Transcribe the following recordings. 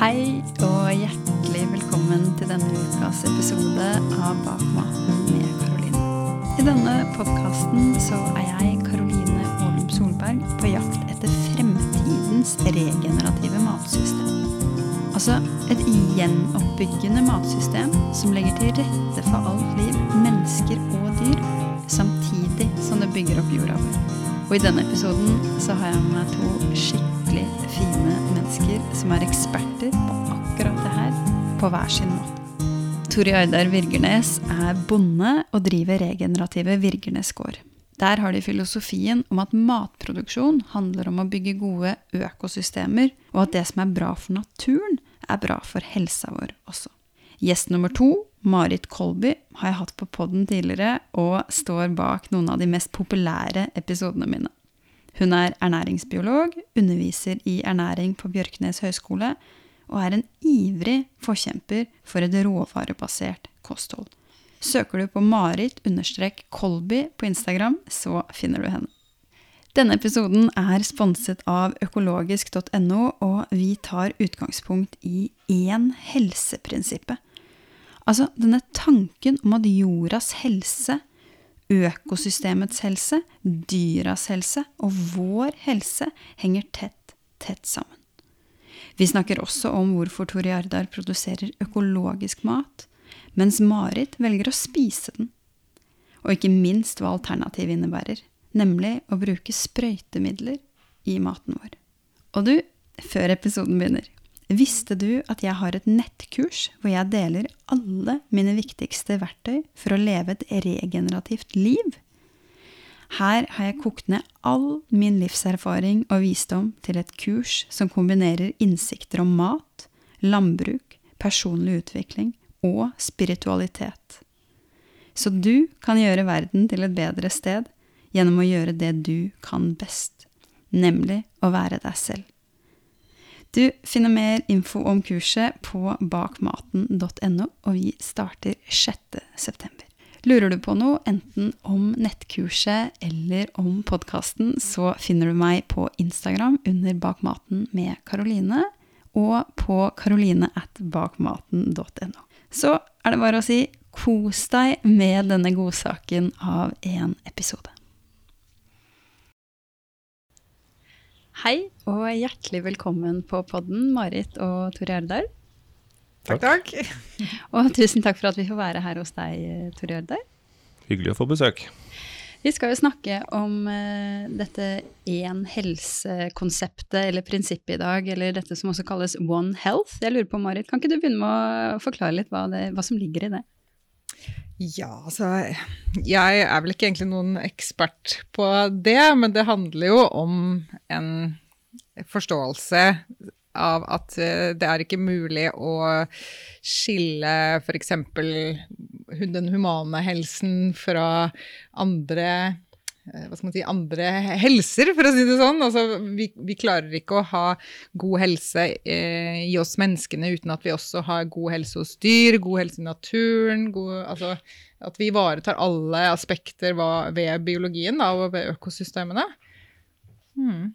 Hei og hjertelig velkommen til denne ukas episode av Bak maten med Karoline. I denne podkasten så er jeg, Karoline Aalum Solberg, på jakt etter fremtidens regenerative matsystem. Altså et gjenoppbyggende matsystem som legger til rette for alt liv, mennesker og dyr, samtidig som det bygger opp jorda. Og i denne episoden så har jeg med meg to skikkelig fine mennesker som er eksperter på akkurat det her, på hver sin måte. Tori Aidar Virgernes er bonde og driver regenerative Virgernes gård. Der har de filosofien om at matproduksjon handler om å bygge gode økosystemer, og at det som er bra for naturen, er bra for helsa vår også. Gjest nummer to, Marit Kolby, har jeg hatt på podden tidligere, og står bak noen av de mest populære episodene mine. Hun er ernæringsbiolog, underviser i ernæring på Bjørknes høgskole, og er en ivrig forkjemper for et råvarebasert kosthold. Søker du på Marit-Kolby på Instagram, så finner du henne. Denne episoden er sponset av økologisk.no, og vi tar utgangspunkt i én helseprinsippet. Altså denne tanken om at jordas helse, økosystemets helse, dyras helse og vår helse henger tett, tett sammen. Vi snakker også om hvorfor Toriardar produserer økologisk mat, mens Marit velger å spise den. Og ikke minst hva alternativet innebærer, nemlig å bruke sprøytemidler i maten vår. Og du, før episoden begynner, Visste du at jeg har et nettkurs hvor jeg deler alle mine viktigste verktøy for å leve et regenerativt liv? Her har jeg kokt ned all min livserfaring og visdom til et kurs som kombinerer innsikter om mat, landbruk, personlig utvikling og spiritualitet. Så du kan gjøre verden til et bedre sted gjennom å gjøre det du kan best, nemlig å være deg selv. Du finner mer info om kurset på bakmaten.no, og vi starter 6.9. Lurer du på noe, enten om nettkurset eller om podkasten, så finner du meg på Instagram under Bakmaten med Karoline, og på karoline at bakmaten.no. Så er det bare å si kos deg med denne godsaken av en episode. Hei og hjertelig velkommen på podden, Marit og Tore Ardar. Takk, takk. Og tusen takk for at vi får være her hos deg, Tore Ardar. Hyggelig å få besøk. Vi skal jo snakke om uh, dette én helse-konseptet eller prinsippet i dag, eller dette som også kalles One Health. Jeg lurer på, Marit, kan ikke du begynne med å forklare litt hva, det, hva som ligger i det? Ja, altså Jeg er vel ikke egentlig noen ekspert på det, men det handler jo om en forståelse av at eh, det er ikke mulig å skille f.eks. den humane helsen fra andre hva skal man si, andre helser, for å si det sånn. Altså, vi, vi klarer ikke å ha god helse eh, i oss menneskene uten at vi også har god helse hos dyr, god helse i naturen. God, altså, at vi ivaretar alle aspekter ved biologien da, og ved økosystemene. Hmm.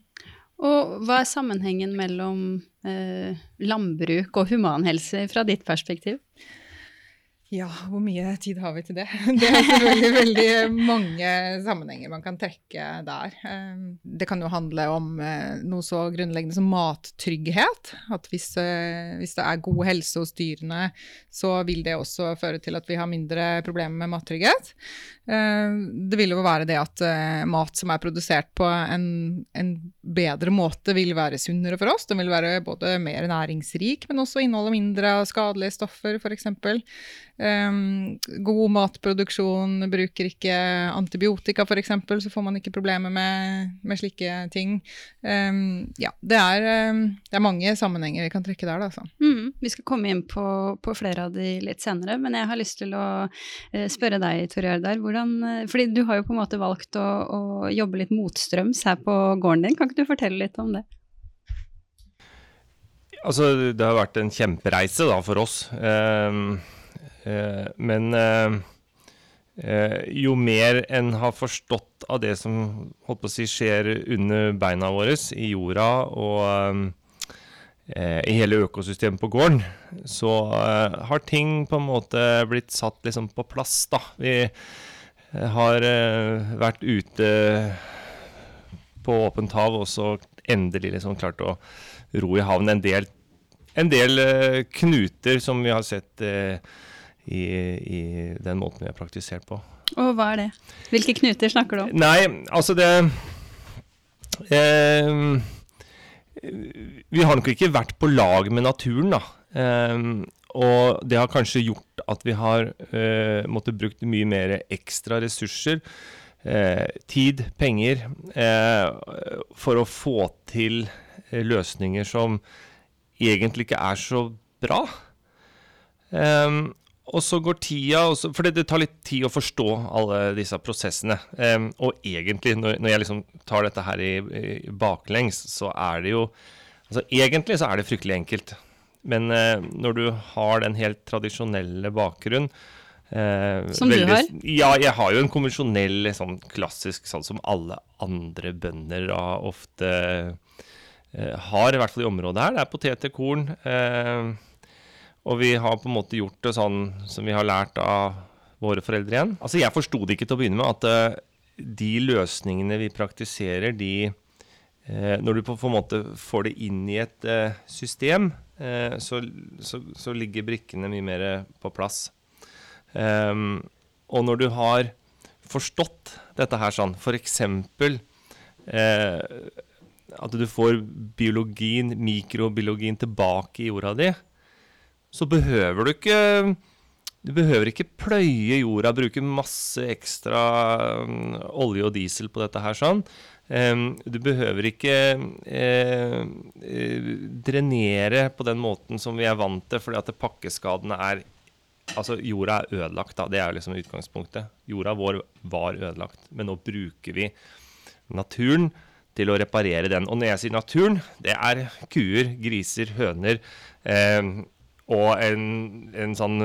Og hva er sammenhengen mellom eh, landbruk og humanhelse fra ditt perspektiv? Ja, hvor mye tid har vi til det? Det er selvfølgelig veldig mange sammenhenger man kan trekke der. Ehm, det kan jo handle om eh, noe så grunnleggende som mattrygghet. At hvis, eh, hvis det er god helse hos dyrene, så vil det også føre til at vi har mindre problemer med mattrygghet. Ehm, det vil jo være det at eh, mat som er produsert på en, en bedre måte, vil være sunnere for oss. Den vil være både mer næringsrik, men også inneholde mindre skadelige stoffer, f.eks. Um, god matproduksjon, bruker ikke antibiotika f.eks., så får man ikke problemer med, med slike ting. Um, ja, det er, um, det er, mange sammenhenger vi kan trekke der, da. Altså. Mm, vi skal komme inn på, på, flere av de litt senere, men jeg har lyst til å uh, spørre deg, Tor Jardar, hvordan uh, Fordi du har jo på en måte valgt å, å jobbe litt motstrøms her på gården din, kan ikke du fortelle litt om det? Altså, det har vært en kjempereise da, for oss. Um, men eh, eh, jo mer en har forstått av det som holdt på å si, skjer under beina våre i jorda, og eh, i hele økosystemet på gården, så eh, har ting på en måte blitt satt liksom på plass, da. Vi eh, har eh, vært ute på åpent hav og så endelig liksom klart å ro i havn en del, en del eh, knuter som vi har sett eh, i, i den måten vi har praktisert på. Og hva er det? Hvilke knuter snakker du om? Nei, altså det eh, Vi har nok ikke vært på lag med naturen, da. Eh, og det har kanskje gjort at vi har eh, måttet brukt mye mer ekstra ressurser. eh, tid, penger, eh, for å få til eh, løsninger som egentlig ikke er så bra. Og så går tida også, For det, det tar litt tid å forstå alle disse prosessene. Og egentlig, når, når jeg liksom tar dette her i, i baklengs, så er det jo Altså egentlig så er det fryktelig enkelt. Men eh, når du har den helt tradisjonelle bakgrunnen Som du har? Ja, jeg har jo en konvensjonell, sånn klassisk, sånn som alle andre bønder da ofte eh, har, i hvert fall i området her. Det er poteter, korn. Eh, og vi har på en måte gjort det sånn som vi har lært av våre foreldre igjen. Altså Jeg forsto det ikke til å begynne med, at uh, de løsningene vi praktiserer, de uh, Når du på, på en måte får det inn i et uh, system, så, så, så ligger brikkene mye mer på plass. Um, og når du har forstått dette her sånn, f.eks. Eh, at du får biologien, mikrobiologien tilbake i jorda di, så behøver du ikke du behøver ikke pløye jorda, bruke masse ekstra mm, olje og diesel på dette her sånn. Em, du behøver ikke eh, eh, drenere på den måten som vi er vant til, fordi at pakkeskadene er Altså, jorda er ødelagt, da. Det er liksom utgangspunktet. Jorda vår var ødelagt, men nå bruker vi naturen til å reparere den. Og når jeg sier naturen, det er kuer, griser, høner eh, og en, en sånn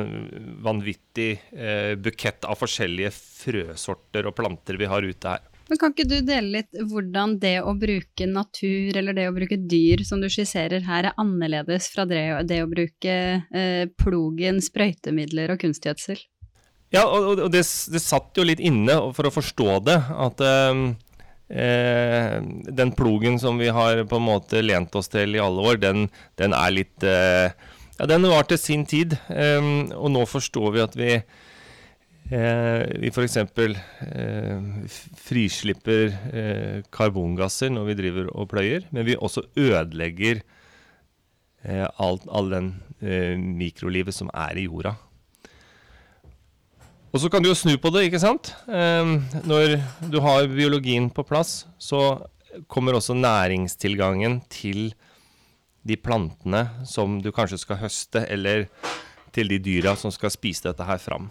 vanvittig eh, bukett av forskjellige frøsorter og planter vi har ute her. Men kan ikke du dele litt hvordan det å bruke natur, eller det å bruke dyr, som du skisserer her, er annerledes fra det, det å bruke eh, plogen, sprøytemidler og kunstgjødsel? Ja, og, og det, det satt jo litt inne for å forstå det, at eh, eh, den plogen som vi har på en måte lent oss til i alle år, den, den er litt eh, Ja, den var til sin tid, um, og nå forstår vi at vi eh, vi f.eks. Eh, frislipper eh, karbongasser når vi driver og pløyer, men vi også ødelegger eh, alt, all den eh, mikrolivet som er i jorda. Og så kan du jo snu på det, ikke sant? Eh, når du har biologien på plass, så kommer også næringstilgangen til de plantene som du kanskje skal høste, eller til de dyra som skal spise dette her fram.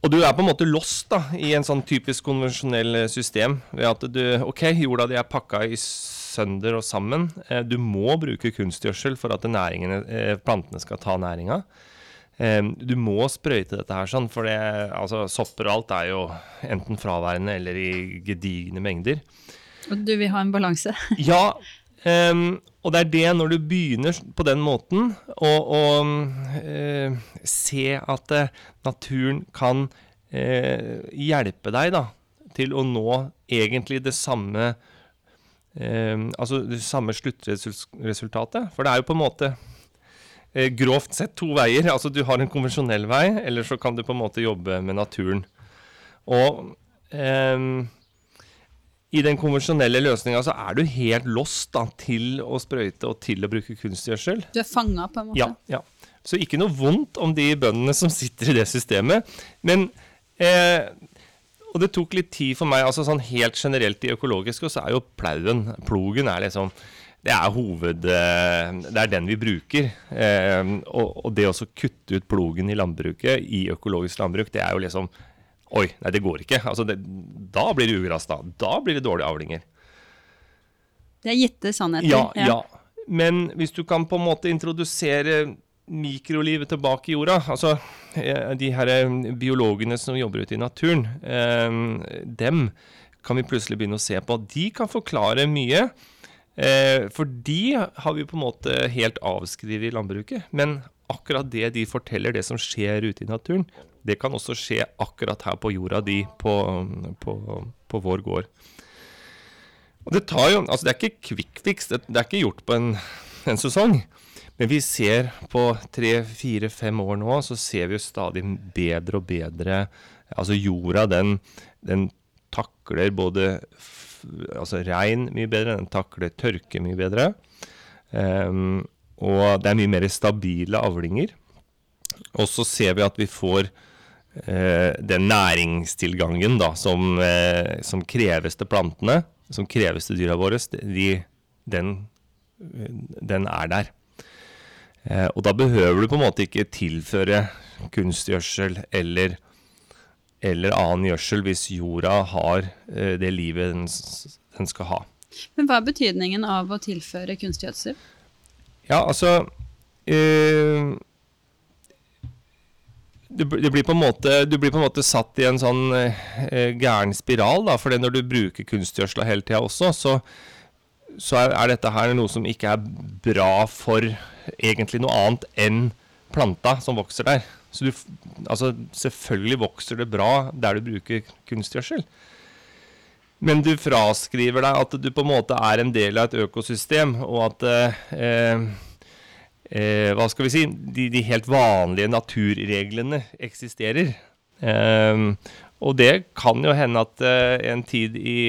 Og du er på en måte lost da, i en sånn typisk konvensjonell eh, system. Ved at du, ok, jorda di er pakka i sønder og sammen. Eh, Du må bruke kunstgjødsel for at næringene, eh, plantene skal ta næringa. Du må sprøyte dette her sånn, for det, altså, sopper og alt er jo enten fraværende eller i gedigne mengder. Og du vil ha en balanse? Ja, ehm, og det er det når du begynner på den måten, å, eh, se at uh, naturen kan uh, hjelpe deg da, til å nå egentlig det samme eh, Altså det samme sluttresultatet. For det er jo på en måte grovt sett to veier. Altså du har en konvensjonell vei, eller så kan du på en måte jobbe med naturen. Og ehm, i den konvensjonelle løsninga så er du helt lost da, til å sprøyte og til å bruke kunstgjødsel. Du er fanga, på en måte? Ja, ja. Så ikke noe vondt om de bøndene som sitter i det systemet. Men eh, Og det tok litt tid for meg, altså sånn helt generelt i økologisk, og så er jo plauen, plogen, er liksom det er hoved... eh, Det er den vi bruker. Eh, og, og det å kutte ut plogen i landbruket, i økologisk landbruk, det er jo liksom Oi, nei, det går ikke. Altså, det, da blir det ugress, da. Da blir det dårlige avlinger. Det er gitte sannheter. Ja, ja. Men hvis du kan på en måte introdusere mikrolivet tilbake i jorda, altså eh, de her eh, biologene som jobber ute i naturen, eh, dem kan vi plutselig begynne å se på. De kan forklare mye Eh, for de har vi på en måte helt avskrevet i landbruket. Men akkurat det de forteller, det som skjer ute i naturen, det kan også skje akkurat her på jorda di, på, på, på vår gård. Og det tar jo Altså, det er ikke quick fix. Det, det er ikke gjort på en, en sesong. Men vi ser på tre, fire, fem år nå, så ser vi jo stadig bedre og bedre Altså jorda, den, den takler både altså regn mye bedre, den takler tørke mye bedre. Um, og det er mye mer stabile avlinger. Og så ser vi at vi får den næringstilgangen da, som, uh, som, kreves til plantene, som kreves til dyra våre, de, den, den, er der. Uh, og da behøver du på en måte ikke tilføre kunstgjødsel eller eller annen gjødsel hvis jorda har eh, det livet den, den, skal ha. Men hva er betydningen av å tilføre kunstgjødsel? Ja, altså eh, du, du, blir måte, du, blir på en måte, satt i en sånn eh, gæren spiral, da. For når du bruker kunstgjødsla hele tida også, så, så er, er, dette her noe som ikke er bra for egentlig noe annet enn planta som vokser der. Så du, altså, selvfølgelig vokser det bra der du bruker kunstgjødsel. Men du fraskriver deg at du på en måte er en del av et økosystem, og at eh, eh, Hva skal vi si de, de helt vanlige naturreglene eksisterer. Eh, og det kan jo hende at eh, en tid i,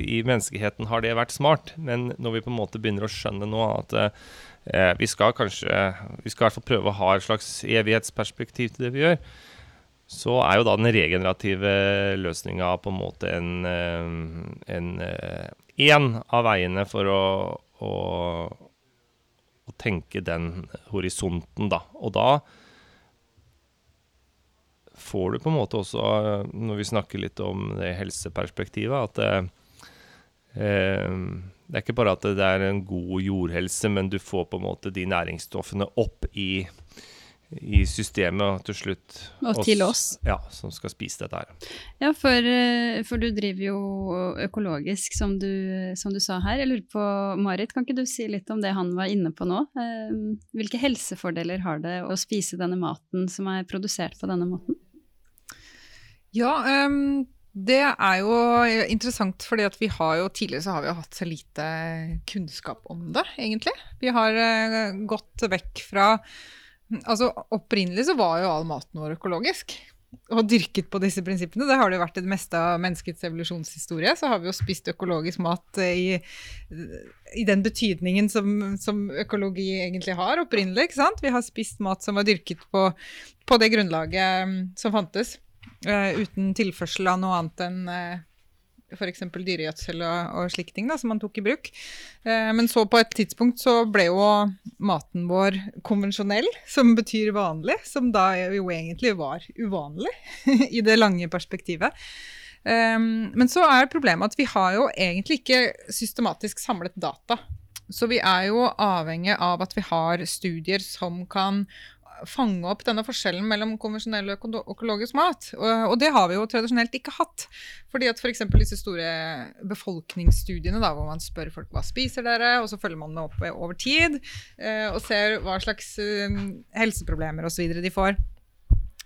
i, menneskeheten har det vært smart, men når vi på en måte begynner å skjønne nå at eh, eh, vi skal kanskje Vi skal i hvert fall prøve å ha et slags evighetsperspektiv til det vi gjør. Så er jo da den regenerative løsninga på en måte en, én en, eh, av veiene for å, å, tenke den horisonten, da. Og da får du på en måte også, når vi snakker litt om det helseperspektivet, at eh, eh det er ikke bare at det er en god jordhelse, men du får på en måte de næringsstoffene opp i, i systemet til slutt. Og til oss. Ja, som skal spise dette her. Ja, for, eh, for du driver jo økologisk, som du, som du, sa her. Jeg lurer på, Marit, kan ikke du si litt om det han var inne på nå? Eh, hvilke helsefordeler har det å spise denne maten som er produsert på denne måten? Ja, um det er jo interessant, fordi vi har jo tidligere så har vi hatt så lite kunnskap om det, egentlig. Vi har uh, gått vekk fra Altså opprinnelig så var jo all maten vår økologisk. Og dyrket på disse prinsippene. Det har det jo vært det meste av menneskets evolusjonshistorie. Så har vi jo spist økologisk mat i, i den betydningen som, som, økologi egentlig har opprinnelig. ikke sant? Vi har spist mat som var dyrket på, på det grunnlaget som fantes. Uh, uten tilførsel av noe annet enn uh, f.eks. dyregjødsel og, og slike ting da, som man tok i bruk. Eh, men så på et tidspunkt så ble jo maten vår konvensjonell, som betyr vanlig. Som da jo egentlig var uvanlig i det lange perspektivet. Um, men så er problemet at vi har jo egentlig ikke systematisk samlet data. Så vi er jo avhengig av at vi har studier som kan fange opp denne forskjellen mellom konvensjonell og økologisk mat. Og, og, det har vi jo tradisjonelt ikke hatt. Fordi at. For disse store befolkningsstudiene da, hvor man spør folk hva spiser dere, og så følger man det opp over tid eh, og ser hva slags eh, helseproblemer osv. de får.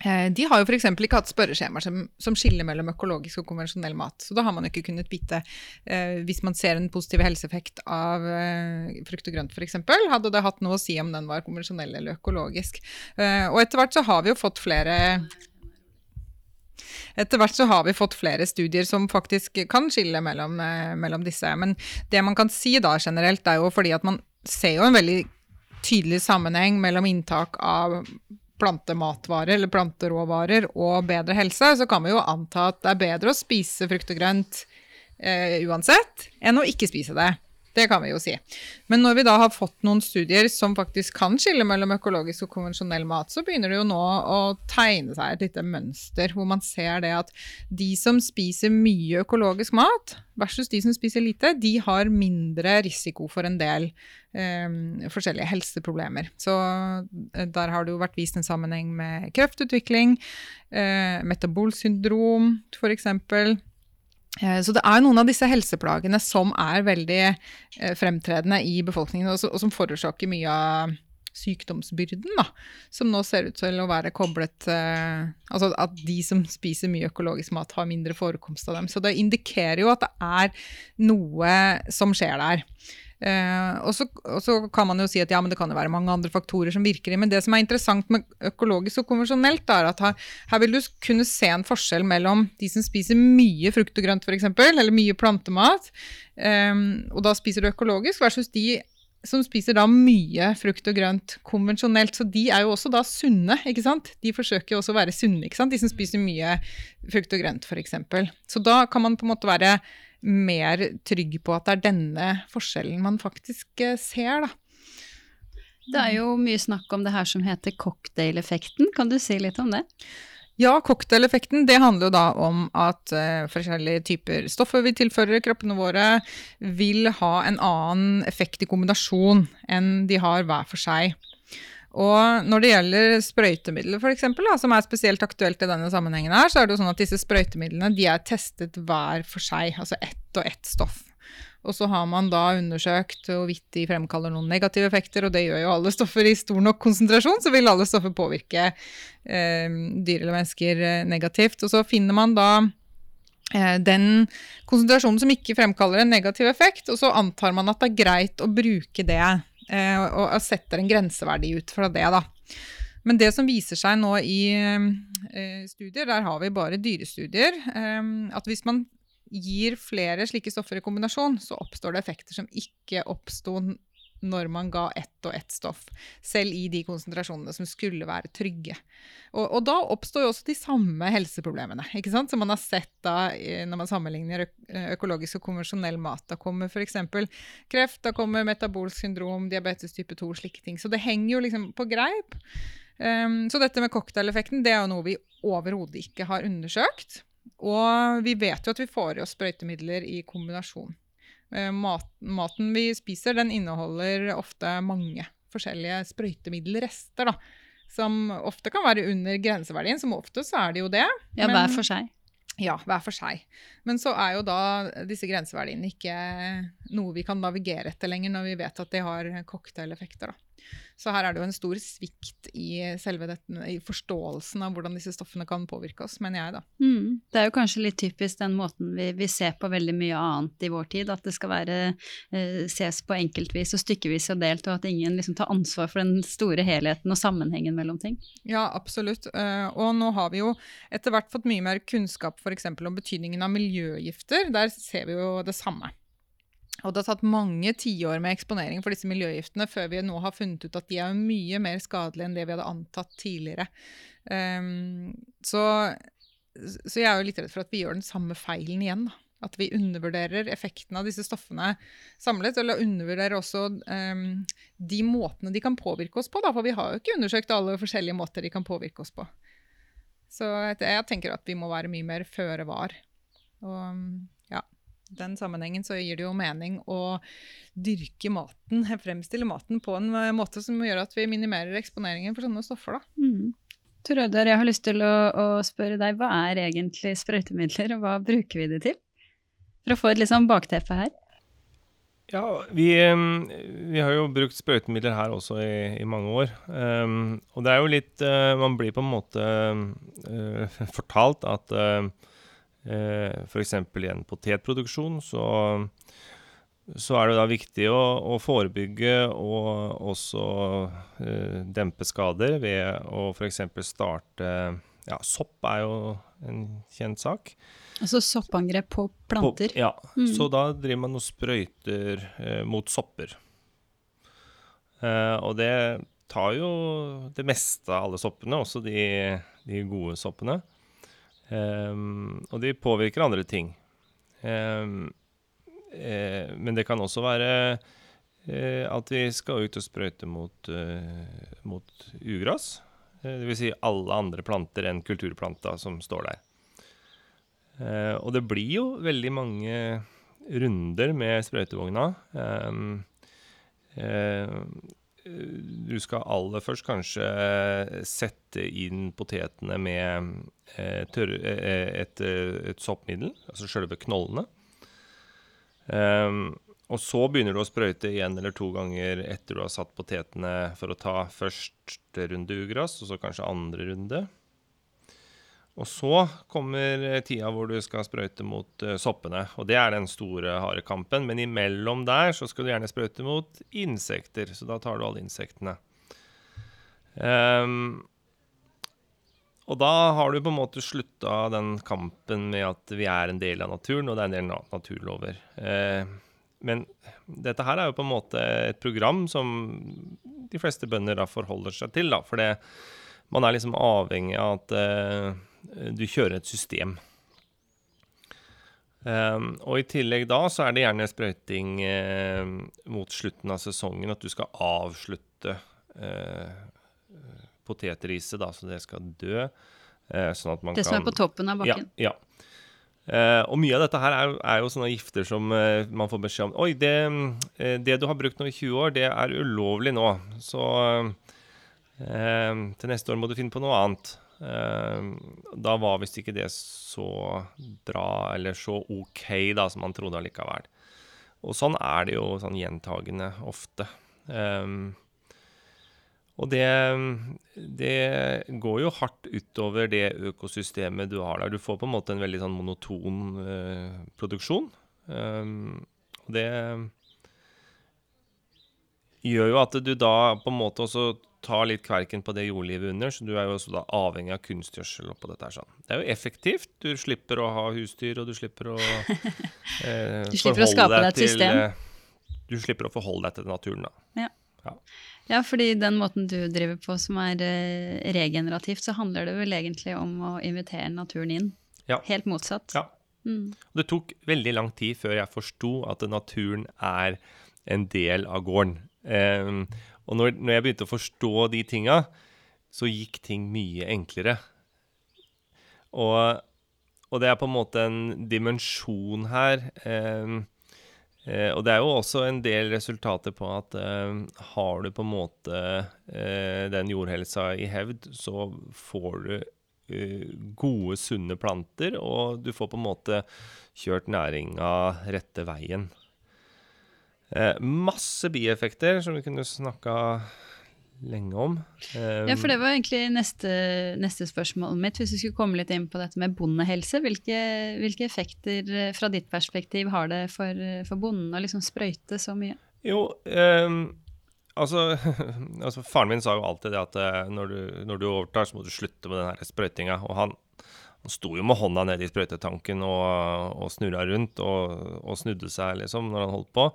Eh, de har jo f.eks. ikke hatt spørreskjemaer som, som, skiller mellom økologisk og konvensjonell mat. Så da har man ikke kunnet vite eh, Hvis man ser en positiv helseeffekt av eh, frukt og grønt f.eks., hadde det hatt noe å si om den var konvensjonell eller økologisk. Eh, og etter hvert så har vi jo fått flere etter hvert så har vi fått flere studier som faktisk kan skille mellom, eh, mellom disse. Men det man kan si da generelt, er jo fordi at man ser jo en veldig tydelig sammenheng mellom inntak av plantematvarer eller planteråvarer og bedre helse, så kan vi jo anta at det er bedre å spise frukt og grønt eh, uansett enn å ikke spise det. Det kan vi jo si. Men når vi da har fått noen studier som faktisk kan skille mellom økologisk og konvensjonell mat, så begynner det jo nå å tegne seg et lite mønster hvor man ser det at de som spiser mye økologisk mat versus de som spiser lite, de har mindre risiko for en del eh, forskjellige helseproblemer. Så uh, der har det jo vært vist en sammenheng med kreftutvikling, eh, metabolsyndrom f.eks Eh, så det er noen av disse helseplagene som er veldig eh, fremtredende i befolkningen, og, som forårsaker mye av sykdomsbyrden, da, som nå ser ut til å være koblet eh, Altså at de som spiser mye økologisk mat, har mindre forekomst av dem. Så det indikerer jo at det er noe som skjer der. Så, og, så, kan man jo si at ja, men det kan jo være mange andre faktorer som virker i. Men det som er interessant med økologisk og konvensjonelt, er at her, her vil du kunne se en forskjell mellom de som spiser mye frukt og grønt, f.eks., eller mye plantemat, eh, og da spiser du økologisk, versus de som spiser da mye frukt og grønt konvensjonelt. Så de er jo også da sunne, ikke sant. De forsøker jo også å være sunne, ikke sant. De som spiser mye frukt og grønt, f.eks. Så da kan man på en måte være mer trygg på at det er denne forskjellen man faktisk eh, ser, da. Det er jo mye snakk om det her som heter cocktail-effekten. Kan du si litt om det? Ja, cocktail-effekten det handler jo da om at uh, forskjellige typer stoffer vi tilfører kroppene våre, vil ha en annen effekt i kombinasjon enn de har hver for seg. Og når det gjelder sprøytemidler, f.eks., som er spesielt aktuelt i denne sammenhengen, her, så er det jo sånn at disse sprøytemidlene de er testet hver for seg, altså ett og ett stoff. Og så har man da undersøkt hvorvidt de fremkaller noen negative effekter, og det gjør jo alle stoffer i stor nok konsentrasjon, så vil alle stoffer påvirke eh, dyr eller mennesker eh, negativt. Og så finner man da eh, den konsentrasjonen som ikke fremkaller en negativ effekt, og så antar man at det er greit å bruke det Eh, og, setter en grenseverdi ut fra det, da. Men det som viser seg nå i eh, studier, der har vi bare dyrestudier, eh, at hvis man gir flere slike stoffer i kombinasjon, så oppstår det effekter som ikke oppsto når man ga ett og ett stoff, selv i de konsentrasjonene som skulle være trygge. Og, og da oppstår jo også de samme helseproblemene, ikke sant? som man har sett da når man sammenligner økologisk og konvensjonell mat. Da kommer f.eks. kreft, da kommer metabolsk syndrom, diabetes type 2, slike ting. Så det henger jo liksom på greip. Um, så dette med cocktaileffekten det er jo noe vi overhodet ikke har undersøkt. Og vi vet jo at vi får i oss sprøytemidler i kombinasjon. Eh, mat, maten vi spiser, den inneholder ofte mange forskjellige sprøytemiddelrester. da, Som ofte kan være under grenseverdien. Som ofte så er det jo det. Ja, hver for seg. Ja, hver for seg. Men så er jo da disse grenseverdiene ikke noe vi kan navigere etter lenger, når vi vet at de har cocktaileffekter. da. Så her er det jo en stor svikt i selve dette, i forståelsen av hvordan disse stoffene kan påvirke oss, mener jeg, da. Mm. Det er jo kanskje litt typisk den måten vi, vi, ser på veldig mye annet i vår tid, at det skal være eh, ses på enkeltvis og stykkevis og delt, og at ingen liksom tar ansvar for den store helheten og sammenhengen mellom ting. Ja, absolutt. Uh, og nå har vi jo etter hvert fått mye mer kunnskap f.eks. om betydningen av miljøgifter. Der ser vi jo det samme. Og det har tatt mange tiår med eksponering for disse miljøgiftene før vi nå har funnet ut at de er mye mer skadelige enn det vi hadde antatt tidligere. Um, så, så, jeg er jo litt redd for at vi gjør den samme feilen igjen. Da. At vi undervurderer effekten av disse stoffene samlet, eller undervurderer også um, de måtene de kan påvirke oss på. Da, for vi har jo ikke undersøkt alle forskjellige måter de kan påvirke oss på. Så jeg tenker at vi må være mye mer føre var. Og den sammenhengen så gir det jo mening å dyrke maten, fremstille maten på en eh, måte som gjør at vi minimerer eksponeringen for sånne stoffer. da. Mm. Tor Ødar, jeg har lyst til å, å, spørre deg, hva er egentlig sprøytemidler, og hva bruker vi det til? For å få et sånn bakteppe her. Ja, vi, vi, har jo brukt sprøytemidler her også i, i mange år. Um, og det er jo litt uh, Man blir på en måte uh, fortalt at uh, eh, f.eks. i en potetproduksjon, så, så, er det da viktig å, å forebygge og også eh, dempe skader ved å f.eks. starte Ja, sopp er jo en kjent sak. Altså soppangrep på planter? På, ja, mm. så da driver man og sprøyter eh, mot sopper. Eh, og det tar jo det meste av alle soppene, også de, de gode soppene. Um, og de påvirker andre ting. Um, eh, men det kan også være eh, at vi skal ut og sprøyte mot, uh, mot ugras. Det Dvs. Si alle andre planter enn kulturplanta som står der. og det blir jo veldig mange runder med sprøytevogna. Um, du skal aller først kanskje sette inn potetene med eh, tørre, eh, et, et, soppmiddel, altså selve knollene. Um, og så begynner du å sprøyte én eller to ganger etter du har satt potetene for å ta første runde ugras, og så kanskje andre runde. Og så kommer tida hvor du skal sprøyte mot uh, soppene. Og det er den store, harde kampen. Men imellom der så skal du gjerne sprøyte mot insekter. Så da tar du alle insektene. Um, og da har du på en måte slutta den kampen med at vi er en del av naturen, og det er en del naturlover. Uh, men dette her er jo på en måte et program som de fleste bønder da forholder seg til. da, For man er liksom avhengig av at uh, du kjører et system. Um, og i tillegg da så er det gjerne sprøyting uh, mot slutten av sesongen, at du skal avslutte uh, potetriset, da, så det skal dø. Uh, sånn at man det kan Det som er på toppen av bakken? Ja. ja. Uh, og mye av dette her er, er jo sånne gifter som man får beskjed om Oi, det, det, du har brukt nå i 20 år, det er ulovlig nå. Så til neste år må du finne på noe annet. Da var visst ikke det så bra eller så OK da, som man trodde allikevel. Og sånn er det jo sånn gjentagende ofte. Um, og det, det, går jo hardt utover det økosystemet du har der. Du får på en måte en veldig sånn monoton uh, produksjon. Um, og det gjør jo at du da på en måte også tar litt kverken på det jordlivet under, så du er jo også da avhengig av kunstgjødsel oppå dette her. sånn. Det er jo effektivt. Du slipper å ha husdyr, og du slipper å eh, Du slipper å skape deg et system. Eh, du slipper å forholde deg til naturen, da. Ja. ja. Ja, fordi den måten du driver på som er eh, regenerativt, så handler det vel egentlig om å invitere naturen inn. Ja. Helt motsatt. Ja. Mm. Det tok veldig lang tid før jeg forsto at naturen er en del av gården. Um, og når, når, jeg begynte å forstå de tinga, så gikk ting mye enklere. Og, og, det er på en måte en dimensjon her. Um, Eh, og det er jo også en del resultater på at eh, har du på en måte eh, den jordhelsa i hevd, så får du eh, gode, sunne planter, og du får på en måte kjørt næringa rette veien. Eh, masse bieffekter som vi kunne snakka lenge om. Um, ja, for det var egentlig neste, neste spørsmål mitt. Hvis vi skulle komme litt inn på dette med bondehelse, hvilke, hvilke effekter eh, fra ditt perspektiv har det for, for bonden å liksom sprøyte så mye? Jo, um, altså, altså, Faren min sa jo alltid det at når du, når du overtar, så må du slutte med den sprøytinga. Og han, han sto jo med hånda nedi sprøytetanken og, og snurra rundt og, og snudde seg liksom når han holdt på.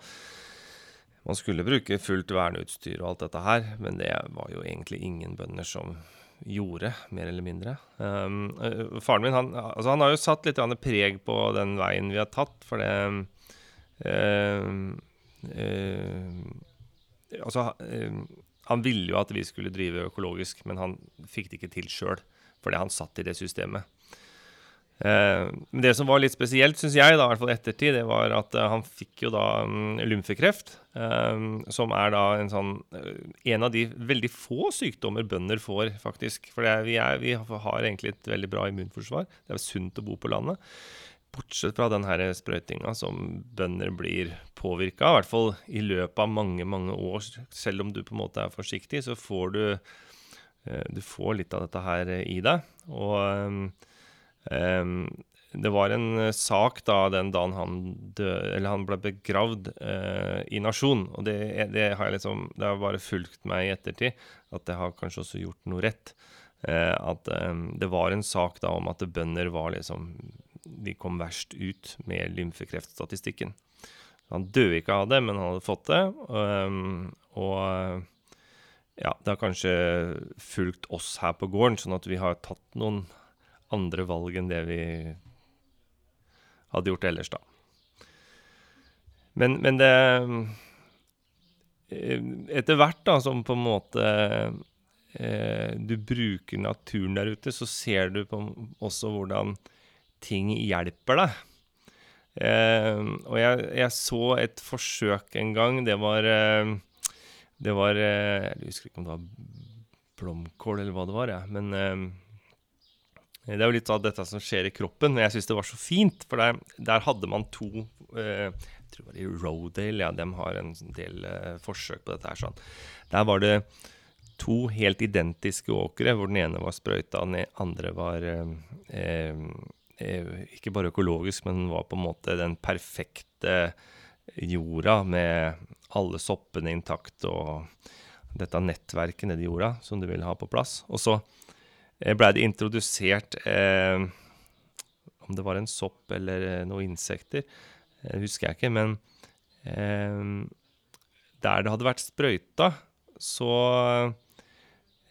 Man skulle bruke fullt verneutstyr og alt dette her, men det var jo egentlig ingen bønder som gjorde, mer eller mindre. Um, faren min han, altså han, har jo satt litt preg på den veien vi har tatt, for det um, uh, Altså, han ville jo at vi skulle drive økologisk, men han fikk det ikke til sjøl, fordi han satt i det systemet. Eh, det som var litt spesielt, syns jeg, da, i hvert fall ettertid, det var at uh, han fikk jo da um, lymfekreft. Um, som er da en sånn En av de veldig få sykdommer bønder får, faktisk. For er, vi, er, vi, har egentlig et veldig bra immunforsvar. Det er sunt å bo på landet. Bortsett fra den her sprøytinga som bønder blir påvirka av, i hvert fall i løpet av mange, mange år. Selv om du på en måte er forsiktig, så får du, du får litt av dette her i deg. Og det var en uh, sak da den dagen han, død, han ble begravd uh, i Nasjon. Og det, det, har liksom, det, har bare fulgt meg i ettertid, at det har kanskje også gjort noe rett. Uh, at um, det var en sak da om at bønder var liksom De kom verst ut med lymfekreftstatistikken. Han døde ikke av det, men han hadde fått det. Um, og ja, det har kanskje fulgt oss her på gården, sånn at vi har tatt noen andre valg enn det vi hadde gjort ellers, da. Men, men det eh, Etter hvert da, som på en måte eh, du bruker naturen der ute, så ser du på, også hvordan ting hjelper deg. Eh, og jeg, jeg, så et forsøk en gang. Det var, det var Jeg husker ikke om det var blomkål eller hva det var, ja. men det er jo litt av dette som skjer i kroppen. Jeg syns det var så fint, for der, der hadde man to eh, Jeg tror det var i Rodale, ja, de har en del eh, forsøk på dette her. sånn. Der var det to helt identiske åkre, hvor den ene var sprøyta, den andre var eh, eh, eh, ikke bare økologisk, men var på en måte den perfekte jorda med alle soppene intakt og dette nettverket nedi jorda som du vil ha på plass. Og så blei det introdusert eh, Om det var en sopp eller eh, noen insekter, eh, husker jeg ikke. Men eh, der det hadde vært sprøyta, så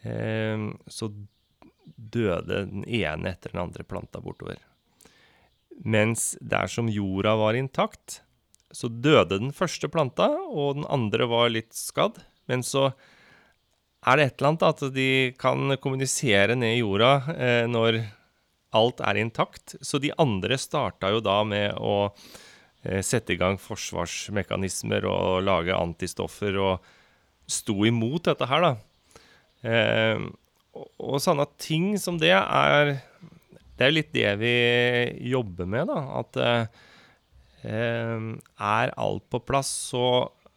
eh, Så døde den ene etter den andre planta bortover. Mens der som jorda var intakt, så døde den første planta, og den andre var litt skadd. Men så er det et eller annet at de kan kommunisere ned i jorda eh, når alt er intakt. Så de andre starta jo da med å eh, sette i gang forsvarsmekanismer og lage antistoffer og sto imot dette her, da. Eh, og, og sånne ting som det er Det er litt det vi jobber med, da. At eh, er alt på plass, så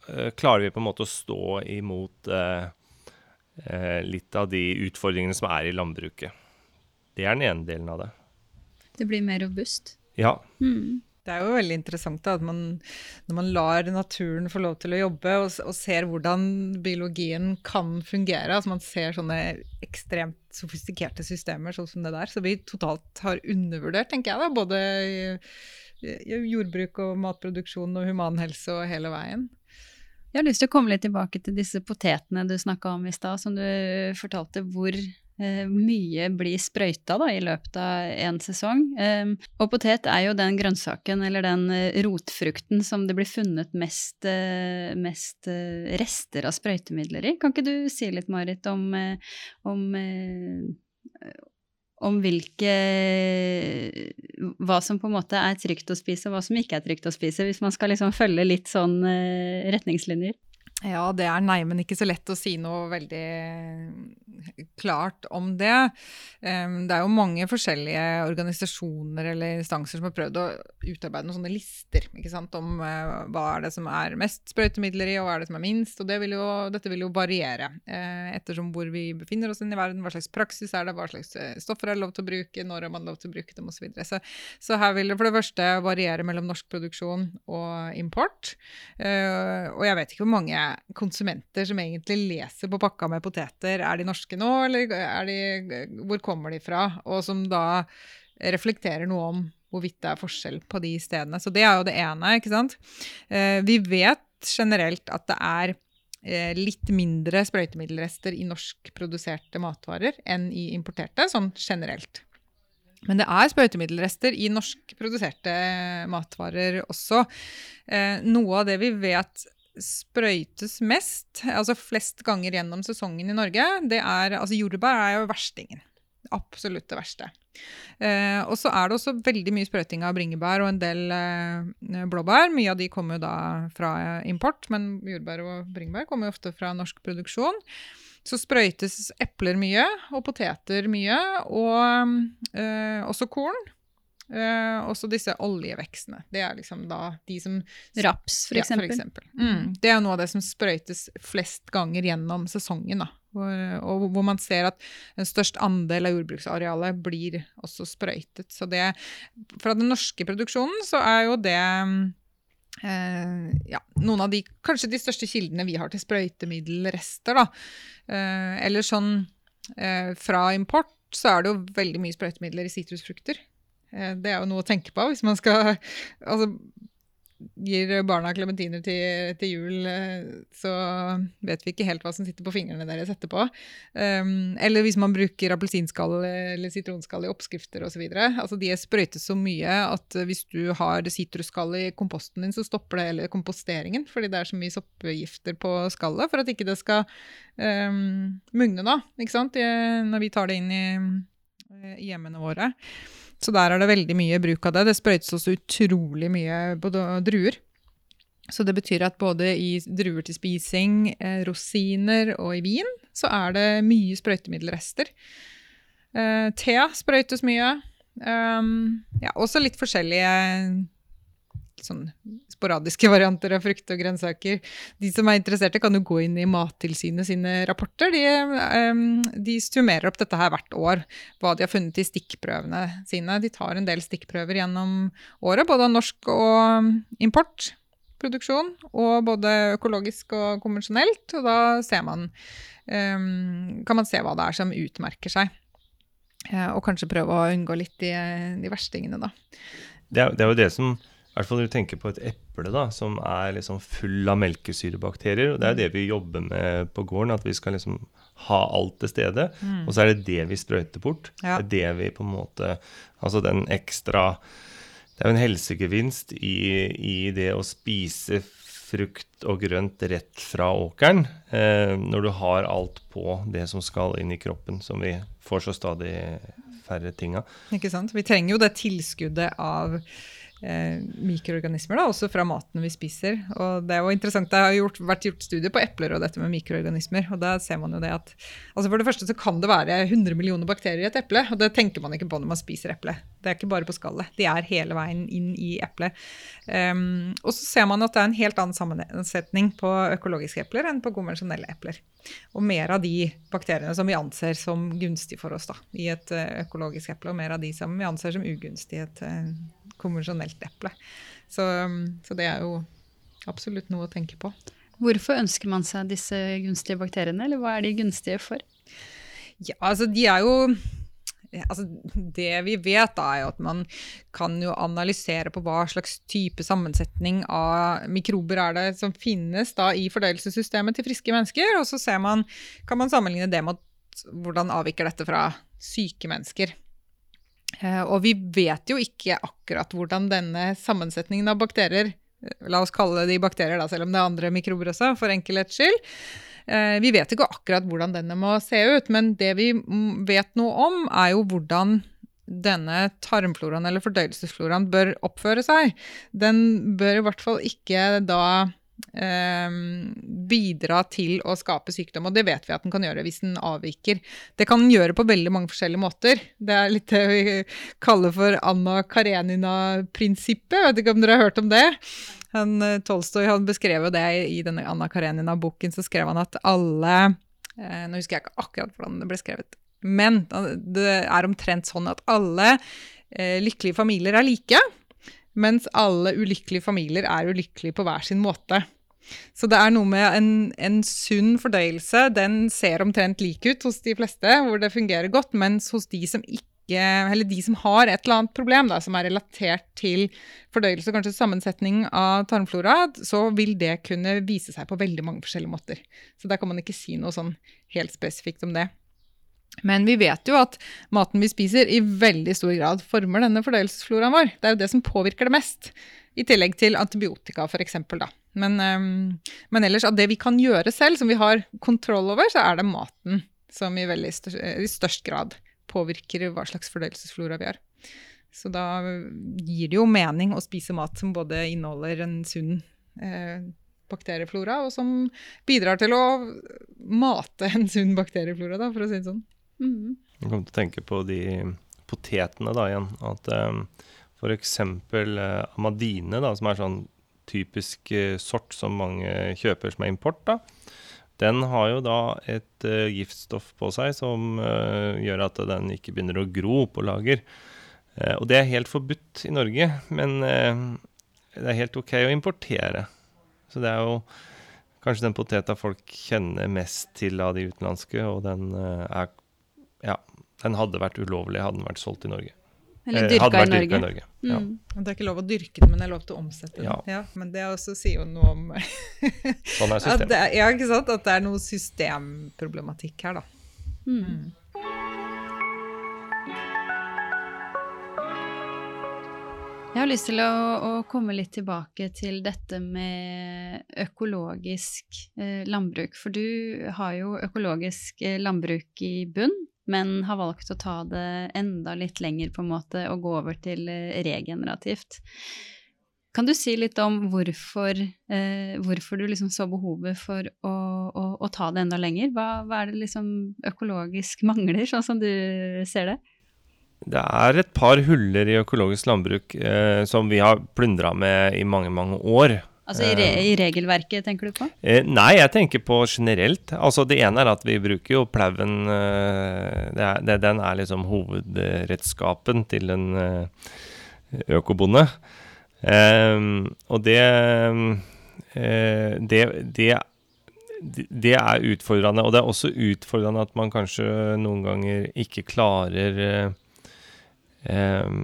eh, klarer vi på en måte å stå imot eh, eh, litt av de utfordringene som er i landbruket. Det er den ene delen av det. Det blir mer robust. Ja. Mm. Det er jo veldig interessant da, at man, når man lar naturen få lov til å jobbe, og, og ser hvordan biologien kan fungere, altså man ser sånne ekstremt sofistikerte systemer sånn som det der, så vi totalt har undervurdert, tenker jeg da, både i, i jordbruk og matproduksjon og humanhelse og hele veien. Jeg har lyst til å komme litt tilbake til disse potetene du snakka om i stad, som du fortalte hvor eh, mye blir sprøyta da, i løpet av en sesong. Eh, og potet er jo den grønnsaken eller den eh, rotfrukten som det blir funnet mest, eh, mest eh, rester av sprøytemidler i. Kan ikke du si litt, Marit, om, eh, om eh, om hvilke Hva som på en måte er trygt å spise, og hva som ikke er trygt å spise, hvis man skal liksom følge litt sånn eh, retningslinjer. Ja, det er neimen ikke så lett å si noe veldig klart om det. Det er jo mange forskjellige organisasjoner eller instanser som har prøvd å utarbeide noen sånne lister sant, om uh, hva er det som er mest sprøytemidler i, og hva er det som er minst. Og det vil jo, dette vil jo variere uh, ettersom hvor vi befinner oss i verden, hva slags praksis er det, hva slags eh, stoffer er lov til å bruke, når er man lov til å bruke dem osv. Så, videre. så Så her vil det for det første variere mellom norsk produksjon og import. Og jeg vet ikke hvor mange konsumenter som egentlig leser på pakka med poteter. Er de norske nå, eller de, hvor kommer de fra? Og som da reflekterer noe om hvorvidt det er forskjell på de stedene. Så det er jo det ene, ikke sant. Eh, vi vet generelt at det er eh, litt mindre sprøytemiddelrester i norskproduserte matvarer enn i importerte, sånn generelt. Men det er sprøytemiddelrester i norskproduserte matvarer også. Eh, noe av det vi vet sprøytes mest, altså flest ganger gjennom sesongen i Norge, det er Altså jordbær er jo verstingen. Absolutt det verste. Eh, og så er det også veldig mye sprøyting av bringebær og en del eh, blåbær. Mye av de kommer jo da fra import, men jordbær og bringebær kommer jo ofte fra norsk produksjon. Så sprøytes epler mye, og poteter mye, og eh, også korn. Uh, også disse oljevekstene. Det er liksom da de som Raps, for eksempel. Ja, for eksempel. Mm. Det er noe av det som sprøytes flest ganger gjennom sesongen. da. Hvor, og, hvor man ser at en størst andel av jordbruksarealet blir også sprøytet. Så det Fra den norske produksjonen så er jo det uh, ja, noen av de kanskje de største kildene vi har til sprøytemiddelrester, da. Uh, eller sånn fra import så er det jo veldig mye sprøytemidler i sitrusfrukter. Eh, det er jo noe å tenke på hvis man skal Altså, gir barna klementiner til, til, jul, eh, så vet vi ikke helt hva som sitter på fingrene deres etterpå. Um, eller hvis man bruker appelsinskall eller sitronskall i oppskrifter osv. Altså, de sprøytes så mye at hvis du har sitrusskall i komposten din, så stopper det hele komposteringen, fordi det er så mye soppgifter på skallet for at ikke det skal um, mugne da, ikke sant? når vi tar det inn i, i hjemmene våre. Så der er det veldig mye bruk av det. Det sprøytes også utrolig mye på druer. Så det betyr at både i druer til spising, eh, rosiner og i vin, så er det mye sprøytemiddelrester. Eh, te sprøytes mye. Um, ja, også litt forskjellige sånn sporadiske varianter av frukt og grønnsaker. De som er interesserte, kan jo gå inn i Mattilsynet sine rapporter. De, um, de summerer opp dette her hvert år, hva de har funnet i stikkprøvene sine. De tar en del stikkprøver gjennom året, både av norsk og import produksjon, og både økologisk og konvensjonelt. Og da man, um, kan man se hva det er som utmerker seg. Uh, og kanskje prøve å unngå litt de, de verstingene, da. Det er, det er, jo det som hvert fall når du tenker på et eple da, som er liksom full av melkesyrebakterier. og Det er det vi jobber med på gården, at vi skal liksom ha alt til stede. Mm. Og så er det det vi sprøyter bort. Ja. Det er det vi på en måte Altså den ekstra det er jo en helsegevinst i, i, det å spise frukt og grønt rett fra åkeren, eh, når du har alt på det som skal inn i kroppen, som vi får så stadig færre ting av. Ikke sant. Vi trenger jo det tilskuddet av eh, mikroorganismer, da, også fra maten vi spiser. Og det er jo interessant, det har gjort, vært gjort studier på epler og dette med mikroorganismer. og da ser man jo det at, altså For det første så kan det være 100 millioner bakterier i et eple, og det tenker man ikke på når man spiser eple. Det er ikke bare på skallet, de er hele veien inn i eplet. Um, og så ser man at det er en helt annen sammensetning på økologiske epler enn på konvensjonelle epler. Og mer av de bakteriene som vi anser som gunstige for oss da, i et eh, økologisk eple, og mer av de som vi anser som ugunstige i et konvensjonelt eple. Så, så, det er jo absolutt noe å tenke på. Hvorfor ønsker man seg disse gunstige bakteriene, eller hva er de gunstige for? Ja, altså de er jo altså Det vi vet, da, er jo at man kan jo analysere på hva slags type sammensetning av mikrober er det som finnes da i fordøyelsessystemet til friske mennesker. Og så man, kan man sammenligne det med hvordan avviker dette fra syke mennesker. Eh, og vi vet jo ikke akkurat hvordan denne sammensetningen av bakterier La oss kalle de bakterier, da, selv om det er andre mikrober også, for enkelhets skyld. Eh, vi vet ikke akkurat hvordan denne må se ut, men det vi vet noe om, er jo hvordan denne tarmfloraen eller fordøyelsesfloraen bør oppføre seg. Den bør i hvert fall ikke da bidra til å skape sykdom. Og det vet vi at den kan gjøre hvis den avviker. Det kan den gjøre på veldig mange forskjellige måter. Det er litt det vi kaller for Anna Karenina-prinsippet. Vet ikke om dere har hørt om det? Han, eh, Tolstoy han beskrev det i denne Anna Karenina-boken. Så skrev han at alle eh, Nå husker jeg ikke akkurat hvordan det ble skrevet, men det er omtrent sånn at alle eh, lykkelige familier er like mens alle ulykkelige familier er ulykkelige på hver sin måte. Så det er noe med en, en, sunn fordøyelse. Den ser omtrent lik ut hos de fleste, hvor det fungerer godt, mens hos de som ikke eller de som har et eller annet problem da, som er relatert til fordøyelse, kanskje sammensetning av tarmflora, så vil det kunne vise seg på veldig mange forskjellige måter. Så der kan man ikke si noe sånn helt spesifikt om det. Men vi vet jo at maten vi spiser, i veldig stor grad former denne fordøyelsesfloraen vår. Det er jo det som påvirker det mest. I tillegg til antibiotika, f.eks. Men, um, men ellers av det vi kan gjøre selv, som vi har kontroll over, så er det maten som i, størst, i størst grad påvirker hva slags fordøyelsesflora vi har. Så da gir det jo mening å spise mat som både inneholder en sunn eh, bakterieflora, og som bidrar til å mate en sunn bakterieflora, da, for å si det sånn. Mm. Jeg kom til å tenke på de potetene da igjen. At um, f.eks. Uh, amadine, da, som er sånn typisk uh, sort som mange kjøper som er import, da. Den har jo da et uh, giftstoff på seg som uh, gjør at den ikke begynner å gro på lager. Og det er helt forbudt i Norge, men det er helt OK å importere. Så det er jo kanskje den poteta folk kjenner mest til av de utenlandske, og den er ja, den hadde vært ulovlig hadde den vært solgt i Norge. Eller eh, dyrka, i Norge. i Norge. Ja. Mm. Det er ikke lov å dyrke den, men det er lov til å omsette den. Ja. ja men det også sier jo noe om Sånn er systemet. Det, ja, ikke sant? At det er noe systemproblematikk her, da. Mm. mm. Jeg har lyst til å, å, komme litt tilbake til dette med økologisk eh, landbruk. For du har jo økologisk eh, landbruk i bunn men har valgt å ta det enda litt lenger, på en måte, og gå over til eh, regenerativt. Kan du si litt om hvorfor, eh, hvorfor du liksom så behovet for å, å, å, ta det enda lenger? Hva, hva er det liksom økologisk mangler, sånn som du ser det? Det er et par huller i økologisk landbruk eh, som vi har plundra med i mange, mange år. Altså i, re eh, i, regelverket, tenker du på? Eh, nei, jeg tenker på generelt. Altså Det ene er at vi bruker jo plauen eh, Den er liksom hovedredskapen til en eh, økobonde. Eh, og det, eh, det, det det er utfordrende. Og det er også utfordrende at man kanskje noen ganger ikke klarer eh,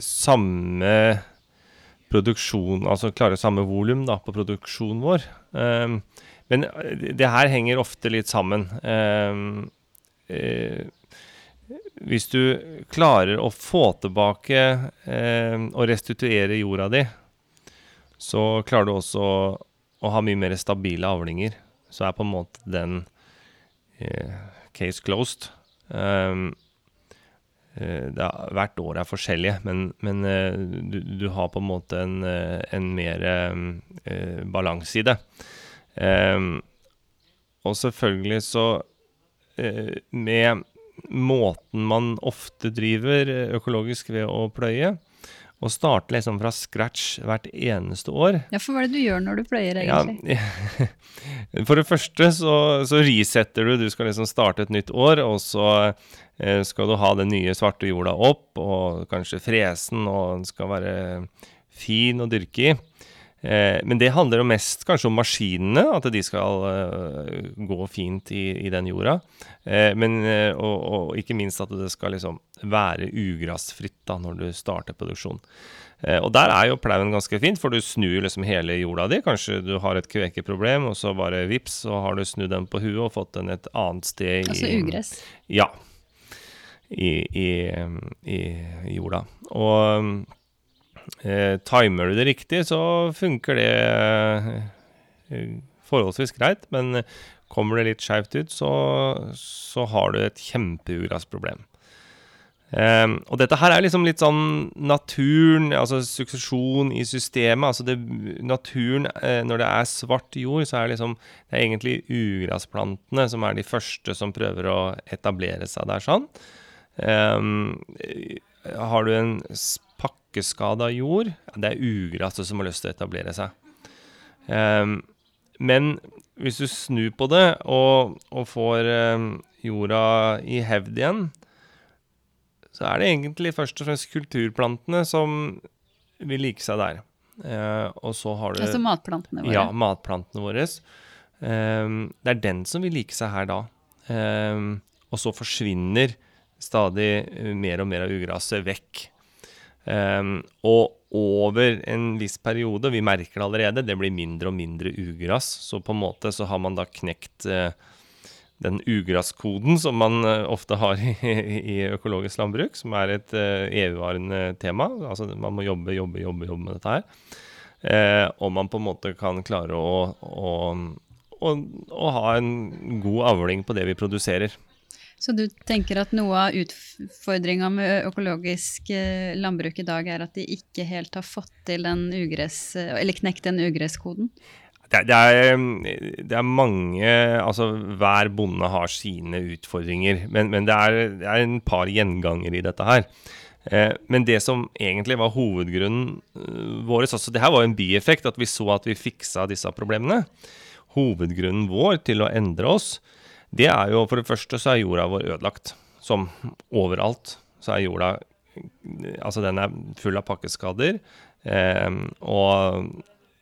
samme produksjon, altså klare samme volum på produksjonen vår. Eh, men det her henger ofte litt sammen. Ehm, eh, hvis du klarer å få tilbake eh, og restituere jorda di, så klarer du også å ha mye mer stabile avlinger. Så er på en måte den eh, case closed. Um, Eh, er, hvert år er forskjellige, men, men eh, du, du, har på en måte en, eh, en mer eh, balanse i det. Um, og selvfølgelig så eh, Med måten man ofte driver økologisk ved å pløye, og starte liksom fra scratch hvert eneste år. Ja, For hva er det du gjør når du pløyer, egentlig? Ja, for det første så, så resetter du. Du skal liksom starte et nytt år, og så Eh, skal du ha den nye svarte jorda opp, og kanskje fresen, og den skal være fin å dyrke i. Eh, men det handler jo mest kanskje om maskinene, at de skal eh, gå fint i, i den jorda. Men, og, og, ikke minst at det skal liksom være ugrasfritt da, når du starter produksjon. Og der er jo plauen ganske fint, for du snur liksom hele jorda di. Kanskje du har et kvekeproblem, og så bare vips, så har du snudd den på huet og fått den et annet sted. Altså ugress? Ja i, i, i jorda. Og eh, timer du det riktig, så funker det eh, forholdsvis greit. Men kommer det litt skeivt ut, så, så, har du et kjempeugressproblem. Um, og dette her er liksom litt sånn naturen, altså suksesjon i systemet. altså det, Naturen, eh, når det er svart jord, så er liksom Det er egentlig ugressplantene som er de første som prøver å etablere seg der sånn. Um, har du en pakkeskada jord, det er ugraset som har lyst til å etablere seg. Um, men hvis du snur på det og, og får um, jorda i hevd igjen, så er det egentlig først og fremst kulturplantene som vil like seg der. Uh, og så har du Altså matplantene våre? Ja, matplantene våre. Um, det er den som vil like seg her da. Og så forsvinner stadig eh, mer og mer av ugraset vekk. Um, og over en viss periode, vi merker det allerede, det blir mindre og mindre ugras. Så på en måte så har man da knekt uh, den ugraskoden som man uh, ofte har i, i, økologisk landbruk, som er et uh, evigvarende tema. Altså man må jobbe, jobbe, jobbe, jobbe med dette her. Og man på en måte kan klare å, å, å, å ha en god avling på det vi produserer. Så du tenker at noe av utfordringa med økologisk landbruk i dag er at de ikke helt har fått til den ugress, eller knekt den ugresskoden? Det, det, er, det, er, mange Altså hver bonde har sine utfordringer. Men, men det, er, det, er, en par gjengangere i dette her. Eh, men det som egentlig var hovedgrunnen vår altså Det her var en bieffekt, at vi så at vi fiksa disse problemene. Hovedgrunnen vår til å endre oss det er jo For det første så er jorda vår ødelagt. Som overalt så er jorda Altså, den er full av pakkeskader. Eh, og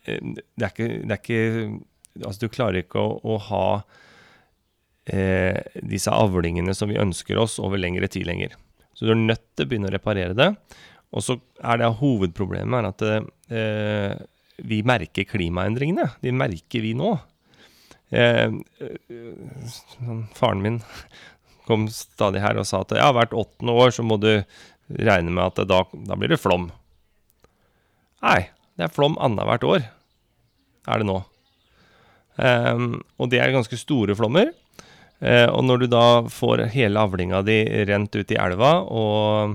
det er ikke, det er ikke Altså, du klarer ikke å, å ha eh, disse avlingene som vi ønsker oss, over lengre tid lenger. Så du er nødt til å begynne å reparere det. Og så er det hovedproblemet er at eh, vi merker klimaendringene. De merker vi nå. Eh, sånn, faren min kom stadig her og sa at ja, hvert åttende år så må du regne med at da, da blir det flom. Nei, det er flom annethvert år, er det nå. Um, og det er ganske store flommer. Uh, og når du da får hele avlinga di rent ut i elva, og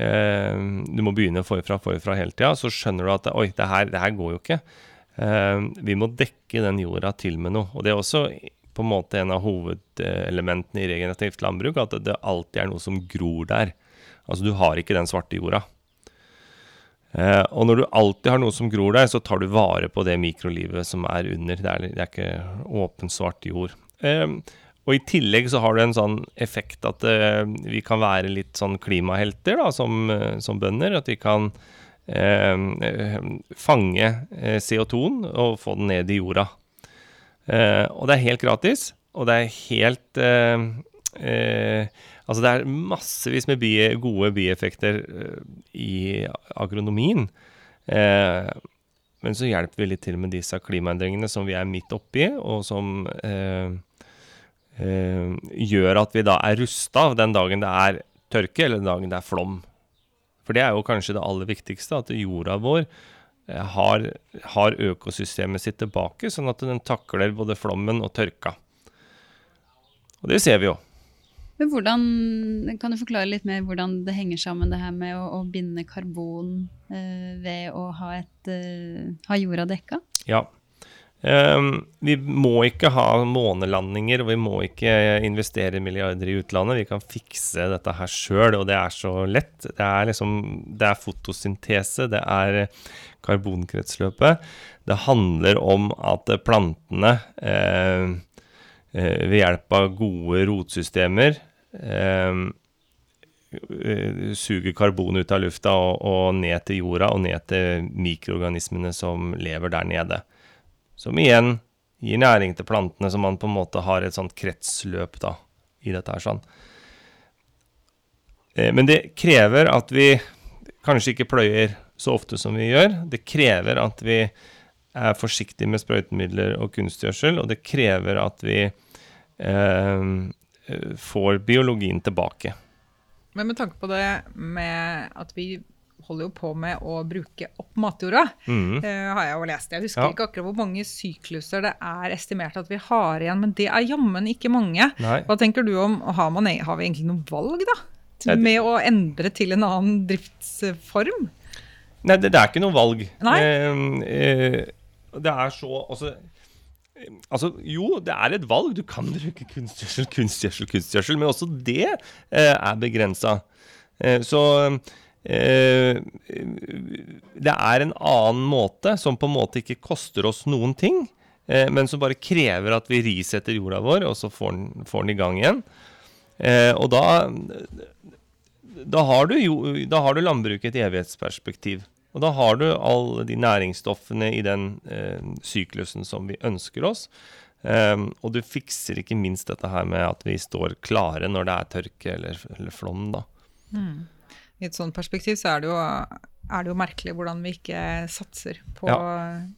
uh, du må begynne forfra, forfra hele tida, så skjønner du at oi, det her, det her går jo ikke. Eh, vi må dekke den jorda til med noe. Og det er også på en måte en av hovedelementene i regenerativt landbruk, at det alltid er noe som gror der. Altså du har ikke den svarte jorda. Eh, og når du alltid har noe som gror der, så tar du vare på det mikrolivet som er under. Det er, det er ikke åpen, svart jord. Eh, og i tillegg så har det en sånn effekt at vi kan være litt sånn klimahelter da, som, som bønder. At vi kan fange eh, CO2-en og få den ned i jorda. og det er helt gratis, og det er helt Altså det er massevis med bi gode bieffekter i agronomien. men så hjelper vi litt til med disse klimaendringene som vi er midt oppi, og som eh, gjør at vi da er rusta den dagen det er tørke, eller den dagen det er flom. For det er jo kanskje det aller viktigste, at jorda vår eh, har, har, økosystemet sitt tilbake, sånn at den takler både flommen og tørka. Og det ser vi jo. Men hvordan, Kan du forklare litt mer hvordan det henger sammen, det her med å, å binde karbon eh, ved å ha, et, eh, ha jorda dekka? Ja. Um, vi må ikke ha månelandinger, og vi må ikke investere milliarder i utlandet. Vi kan fikse dette her sjøl, og det er så lett. Det er liksom Det er fotosyntese, det er karbonkretsløpet. Det handler om at plantene eh, ved hjelp av gode rotsystemer eh, suger karbon ut av lufta og, og ned til jorda og ned til mikroorganismene som lever der nede. Som igjen gir næring til plantene, så man på en måte har et sånt kretsløp da, i dette her. sånn. Eh, men det krever at vi kanskje ikke pløyer så ofte som vi gjør. Det krever at vi er forsiktige med sprøytemidler og kunstgjødsel, og det krever at vi eh, får biologien tilbake. Men med tanke på det med at vi holder jo på med å bruke opp matjorda, mm. uh, har jeg jo lest. Jeg husker ja. ikke akkurat hvor mange sykluser det er estimert at vi har igjen, men det er jammen ikke mange. Nei. Hva tenker du om har, man, e- har vi egentlig noe valg, da? Med å endre til en annen driftsform? Nei, det, det er ikke noe valg. Nei. Uh, uh, det er så altså, Altså, jo, det er et valg. Du kan bruke kunstgjødsel, kunstgjødsel, kunstgjødsel, men også det er begrensa. så Eh, det er en annen måte som på en måte ikke koster oss noen ting, eh, men som bare krever at vi risetter jorda vår, og så får den, får den i gang igjen. Eh, og da, da, har du jo, da har du landbruket et evighetsperspektiv. Og da har du alle de næringsstoffene i den eh, syklusen som vi ønsker oss. Um, og du fikser ikke minst dette her med at vi står klare når det er tørke eller, eller flom, da. Mm i et sånt perspektiv så er det, jo, er det jo merkelig hvordan vi ikke satser på ja.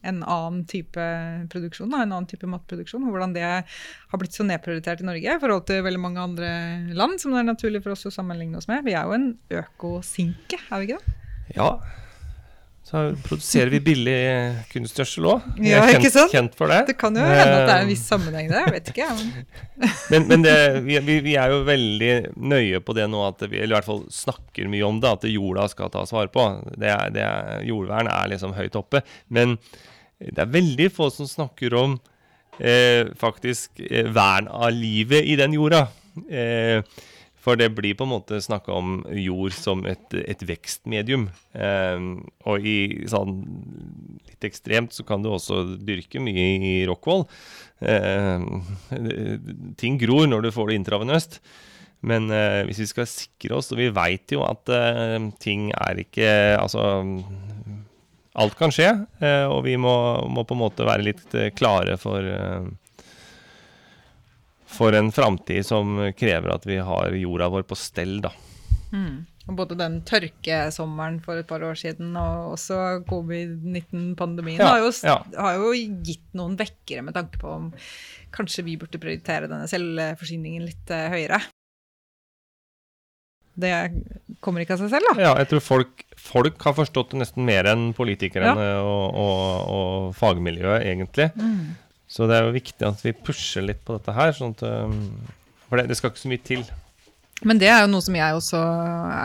en annen type produksjon, da, en annen type matproduksjon. Og hvordan det har blitt så nedprioritert i Norge i forhold til veldig mange andre land som det er naturlig for oss å sammenligne oss med. Vi er jo en økosinke, er vi ikke det? Ja, så produserer vi billig kunstgjødsel òg. Ja, er kjent, kjent, for det. Det kan jo hende at det er en viss sammenheng der, jeg vet ikke. Men, men, men det, vi, vi, er jo veldig nøye på det nå, at vi, eller i hvert fall snakker mye om det, at jorda skal tas vare på. Det er, det er, jordvern er liksom høyt oppe. Men det er veldig få som snakker om eh, faktisk eh, vern av livet i den jorda. Eh, for det blir på en måte snakka om jord som et, et vekstmedium. Eh, og i sånn litt ekstremt så kan du også dyrke mye i Rockwool. Eh, ting gror når du får det intravenøst. Men eh, hvis vi skal sikre oss, og vi veit jo at eh, ting er ikke Altså Alt kan skje, eh, og vi må, må, på en måte være litt eh, klare for for en framtid som krever at vi har jorda vår på stell, da. Mm. Både den tørkesommeren for et par år siden og også covid-19-pandemien ja, har, ja. har, jo gitt noen vekkere med tanke på om kanskje vi burde prioritere denne selvforsyningen litt uh, høyere. Det kommer ikke av seg selv, da. Ja, jeg tror folk, folk har forstått det nesten mer enn politikerne ja. og, og, og, fagmiljøet, egentlig. Mm. Så det er jo viktig at vi pusher litt på dette her. Sånn at, um, for det, det, skal ikke så mye til. Men det er jo noe som jeg også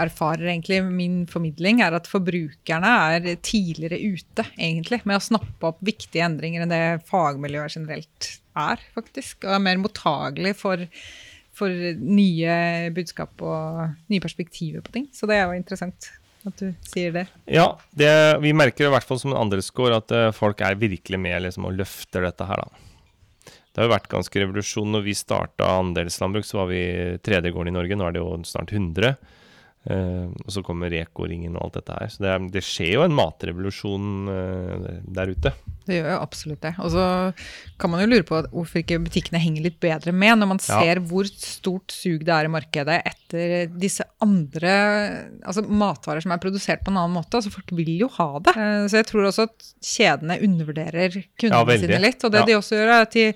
erfarer, egentlig. Min formidling er at forbrukerne er tidligere ute, egentlig, med å snappe opp viktige endringer enn det fagmiljøet generelt er, faktisk. Og er mer mottagelig for, for nye budskap og nye perspektiver på ting. Så det er jo interessant at du sier det. Ja, det, vi merker i hvert fall som en andelsgård at uh, folk er virkelig med liksom, og løfter dette her, da. Det har jo vært ganske revolusjon. Når vi starta andelslandbruk, så var vi tredje gården i Norge. Nå er det jo snart 100. Uh, og så kommer Reko-ringen og alt dette her. Så det, er, det skjer jo en matrevolusjon uh, der ute. Det gjør jo absolutt det. Og så kan man jo lure på hvorfor ikke butikkene henger litt bedre med, når man ser ja. hvor stort sug det er i markedet etter disse andre altså matvarer som er produsert på en annen måte. Altså Folk vil jo ha det. Uh, så jeg tror også at kjedene undervurderer kundene ja, sine litt. Og det ja. de også gjør, er at de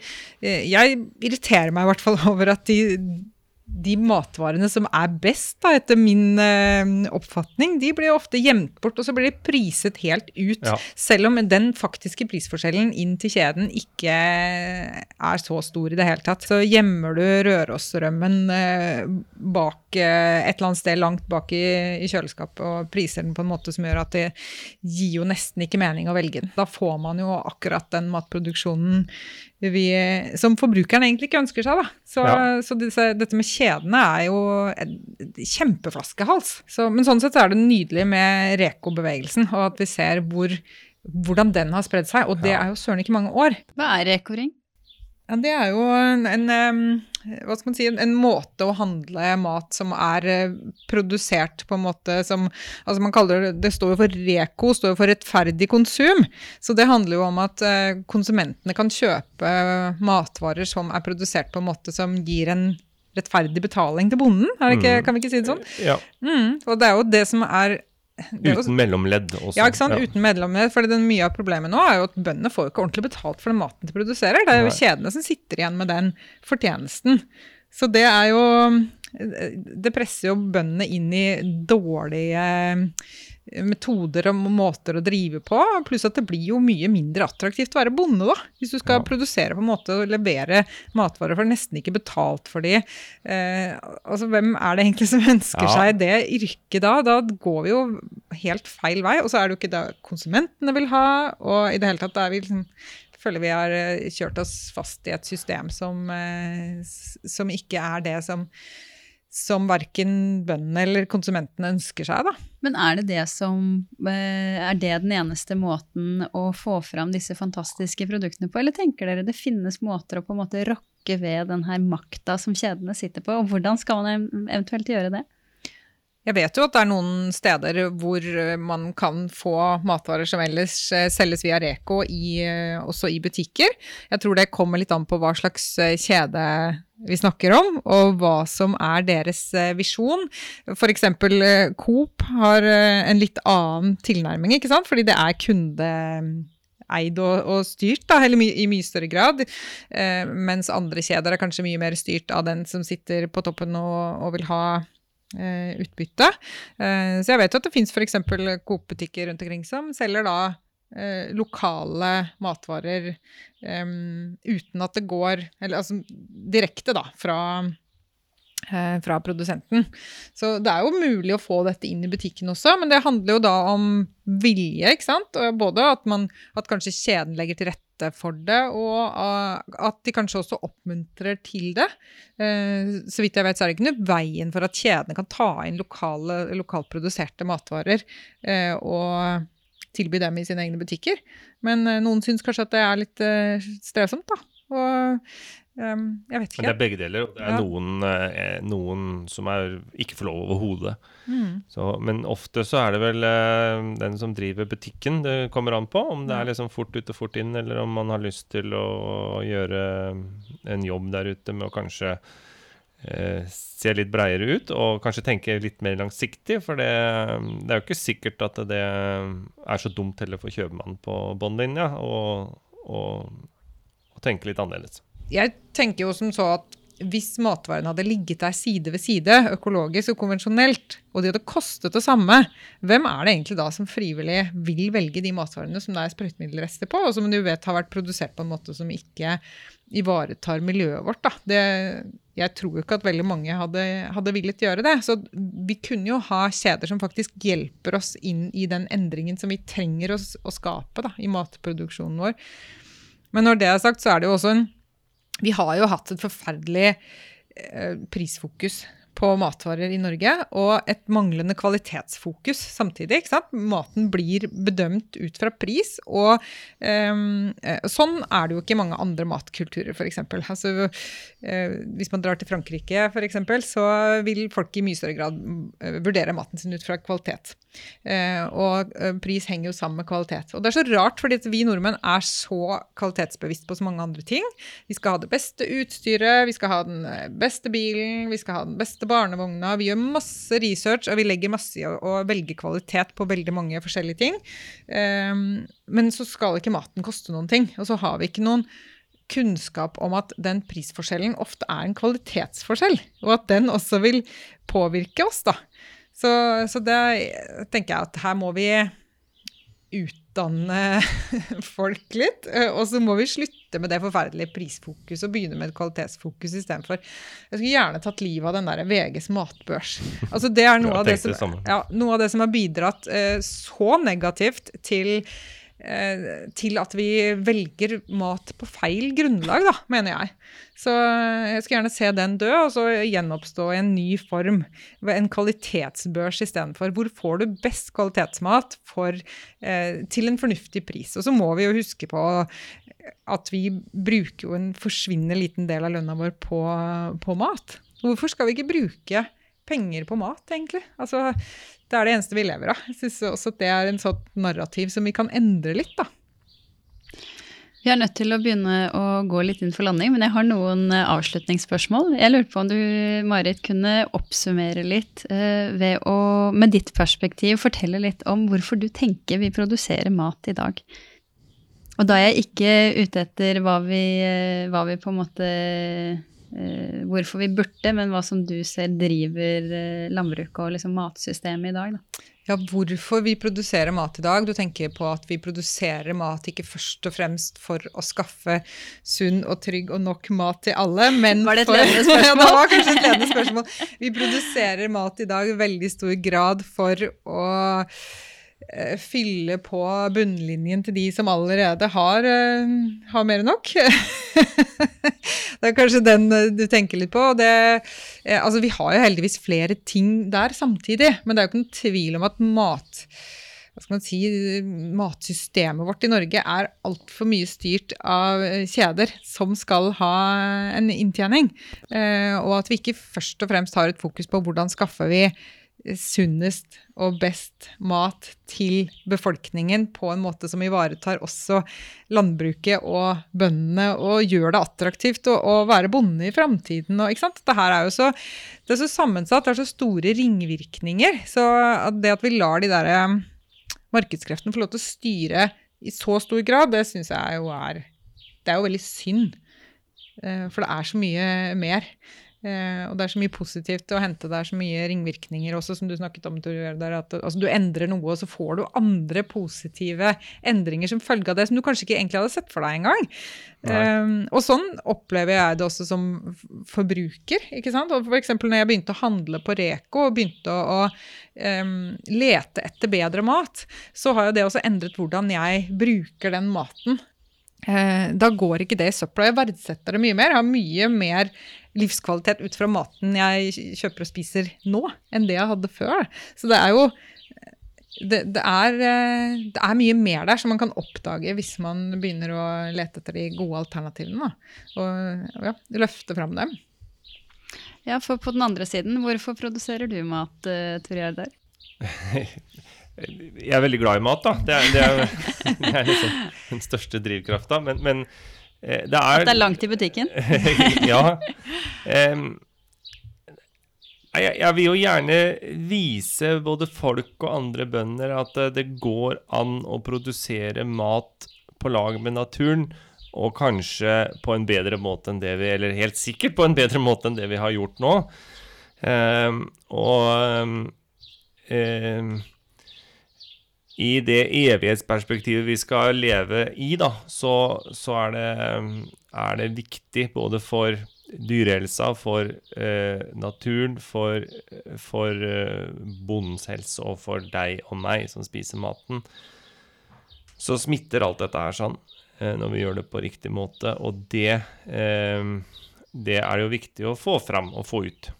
Jeg irriterer meg i hvert fall over at de de matvarene som er best, da, etter min uh, oppfatning, de blir ofte gjemt bort, og så blir de priset helt ut. Ja. Selv om den faktiske prisforskjellen inn til kjeden ikke er så stor i det hele tatt. Så gjemmer du Rørosrømmen uh, bak uh, et eller annet sted langt bak i, i, kjøleskapet og priser den på en måte som gjør at det gir jo nesten ikke mening å velge den. Da får man jo akkurat den matproduksjonen vi, som forbrukeren egentlig ikke ønsker seg. Da. Så, ja. så disse, dette med kjedene er jo en kjempeflaskehals. Så, men sånn sett er det nydelig med Reko-bevegelsen, og at vi ser hvor, hvordan den har spredd seg. Og det ja. er jo søren ikke mange år. Hva er Reko-ring? Ja, det er jo en, en, hva skal man si, en, måte å handle mat som er eh, produsert på en måte som altså man kaller Det det står jo for REKO, står jo for rettferdig konsum. Så det handler jo om at eh, konsumentene kan kjøpe matvarer som er produsert på en måte som gir en rettferdig betaling til bonden. Ikke, mm. Kan vi ikke si det sånn? Ja. Mm, og det er jo det som er Uten mellomledd også. Ja, ikke sant? Ja. uten mellomledd. For mye av problemet nå er jo at bøndene får jo ikke ordentlig betalt for den maten de produserer. Det er jo Nei. kjedene som sitter igjen med den fortjenesten. Så det er jo Det presser jo bøndene inn i dårlige metoder og måter å drive på. Pluss at det blir jo mye mindre attraktivt å være bonde, da. Hvis du skal ja. produsere på en måte og levere matvarer for nesten ikke betalt for de. Eh, altså, hvem er det egentlig som ønsker ja. seg det yrket da? Da går vi jo helt feil vei. Og så er det jo ikke det konsumentene vil ha, og i det hele tatt er vi liksom føler vi har eh, kjørt oss fast i et system som, eh, som ikke er det som som verken bøndene eller konsumentene ønsker seg. Da. Men er det det som eh, Er det den eneste måten å få fram disse fantastiske produktene på, eller tenker dere det finnes måter å på en måte rokke ved den her makta som kjedene sitter på, og hvordan skal man eventuelt gjøre det? Jeg vet jo at det er noen steder hvor man kan få matvarer som ellers eh, selges via Reko, i, eh, også i butikker. Jeg tror det kommer litt an på hva slags eh, kjede vi snakker om, og hva som er deres visjon. F.eks. Coop har en litt annen tilnærming, ikke sant? fordi det er kunde eid og, og, styrt, da, my, i mye større grad. Eh, mens andre kjeder er kanskje mye mer styrt av den som sitter på toppen og, og vil ha eh, utbytte. Eh, så jeg vet jo at det fins f.eks. Coop-butikker rundt omkring som selger da eh, lokale matvarer eh, uten at det går Eller altså direkte, da, fra Eh, fra produsenten. Så det er jo mulig å få dette inn i butikken også, men det handler jo da om vilje, ikke sant. Både at, man, at kanskje kjeden legger til rette for det, og at de kanskje også oppmuntrer til det. Eh, så vidt jeg vet, så er det ikke noe veien for at kjedene kan ta inn lokale, lokalt matvarer eh, og tilby dem i sine egne butikker. Men noen syns kanskje at det er litt strevsomt, da. Og Um, jeg vet ikke. Men det er begge deler. Det er ja. noen, eh, noen, som er, ikke får lov overhodet. Mm. men ofte så er det vel eh, den som driver butikken det kommer an på. Om det er liksom fort ut og fort inn, eller om man har lyst til å, å gjøre en jobb der ute med å kanskje eh, se litt breiere ut, og kanskje tenke litt mer langsiktig. For det, det er jo ikke sikkert at det er så dumt heller for kjøpmannen på båndlinja å tenke litt annerledes jeg tenker jo som så at hvis matvarene hadde ligget der side ved side, økologisk og konvensjonelt, og de hadde kostet det samme, hvem er det egentlig da som frivillig vil velge de matvarene som det er sprøytemiddelrester på, og som du vet har vært produsert på en måte som ikke ivaretar miljøet vårt? Det, jeg tror jo ikke at veldig mange hadde, hadde villet gjøre det. Så vi kunne jo ha kjeder som faktisk hjelper oss inn i den endringen som vi trenger å, å skape da, i matproduksjonen vår. Men når det er sagt, så er det jo også en vi har jo hatt et forferdelig eh, prisfokus på matvarer i Norge, og et manglende kvalitetsfokus samtidig. ikke sant? Maten blir bedømt ut fra pris, og um, sånn er det jo ikke i mange andre matkulturer, f.eks. Altså, uh, hvis man drar til Frankrike, f.eks., så vil folk i mye større grad uh, vurdere maten sin ut fra kvalitet. Uh, og pris henger jo sammen med kvalitet. Og det er så rart, fordi vi nordmenn er så kvalitetsbevisst på så mange andre ting. Vi skal ha det beste utstyret, vi skal ha den beste bilen, vi skal ha den beste barnevogna. Vi gjør masse research, og vi legger masse i å velge kvalitet på veldig mange forskjellige ting. Um, men så skal ikke maten koste noen ting. Og så har vi ikke noen kunnskap om at den prisforskjellen ofte er en kvalitetsforskjell, og at den også vil påvirke oss, da. Så, så det tenker jeg at her må vi utdanne folk litt. Og så må vi slutte med det forferdelige prisfokuset og begynne med et kvalitetsfokus istedenfor. Jeg skulle gjerne tatt livet av den der VGs matbørs. Altså det er noe, av det, som, ja, noe av det som har bidratt eh, så negativt til Eh, til at vi velger mat på feil grunnlag, da, mener jeg. Så jeg skulle gjerne se den dø, og så gjenoppstå i en ny form. En kvalitetsbørs istedenfor. Hvor får du best kvalitetsmat for, eh, til en fornuftig pris? Og så må vi jo huske på at vi bruker jo en forsvinnende liten del av lønna vår på, på mat. Hvorfor skal vi ikke bruke penger på mat, egentlig? Altså, det er det eneste vi lever av. Jeg syns også at det er en sånn narrativ som vi kan endre litt, da. Vi er nødt til å begynne å gå litt inn for landing, men jeg har noen eh, avslutningsspørsmål. Jeg lurte på om du, Marit, kunne oppsummere litt eh, ved å, med ditt perspektiv, fortelle litt om hvorfor du tenker vi produserer mat i dag. Og da er jeg ikke ute etter hva vi, eh, hva vi på en måte Eh, hvorfor vi burde, men hva som du ser driver eh, landbruket og liksom matsystemet i dag. Da. Ja, hvorfor vi produserer mat i dag. Du tenker på at vi produserer mat ikke først og fremst for å skaffe sunn og trygg og nok mat til alle, men Var det et ledende spørsmål? ja, det var kanskje et ledende spørsmål. Vi produserer mat i dag i veldig stor grad for å fylle på bunnlinjen til de som allerede har, uh, har mer enn nok. det er kanskje den uh, du tenker litt på. Det, altså, vi har jo heldigvis flere ting der samtidig, men det er jo ikke noen tvil om at mat si, matsystemet vårt i Norge er altfor mye styrt av kjeder som skal ha en inntjening. og at vi ikke først og fremst har et fokus på hvordan skaffer vi sunnest og best mat til befolkningen på en måte som ivaretar også landbruket og bøndene, og gjør det attraktivt å, å være bonde i framtiden. Dette er jo så, det er så sammensatt, det er så store ringvirkninger. Så det at vi lar de der eh, markedskreftene få lov til å styre i så stor grad, det syns jeg jo er Det er jo veldig synd. Eh, for det er så mye mer. Eh, og det er så mye positivt å hente. Det er så mye ringvirkninger også, som du snakket om. Der, at altså, du endrer noe, og så får du andre positive endringer som følge av det, som du kanskje ikke egentlig hadde sett for deg engang. Um, og sånn opplever jeg det også som forbruker. ikke sant? Og for eksempel når jeg begynte å handle på Reko og begynte å, å um, lete etter bedre mat, så har jo det også endret hvordan jeg bruker den maten. Uh, da går ikke det i søpla. Jeg verdsetter det mye mer. Jeg har mye mer livskvalitet ut fra maten jeg kjøper og spiser nå, enn det jeg hadde før. Så det er jo det, det, er, det, er, mye mer der som man kan oppdage hvis man begynner å lete etter de gode alternativene. Da. Og ja, løfte fram dem. Ja, for på den andre siden, hvorfor produserer du mat, uh, Tor Gjerdar? Jeg er veldig glad i mat, da. Det er, det er, det er liksom den største drivkrafta. Men, men Eh, det er, At det er langt i butikken? ja. Um, jeg, jeg, vil jo gjerne vise både folk og andre bønder at eh, det går an å produsere mat på lag med naturen og kanskje på en bedre måte enn det vi Eller helt sikkert på en bedre måte enn det vi har gjort nå. Um, og um, i det evighetsperspektivet vi skal leve i, da, så, så er, det, er, det, viktig både for dyrehelsa, for eh, naturen, for, for eh, bondens helse og for deg og meg som spiser maten. Så smitter alt dette her sånn eh, når vi gjør det på riktig måte, og det, eh, det er jo viktig å få fram og få ut.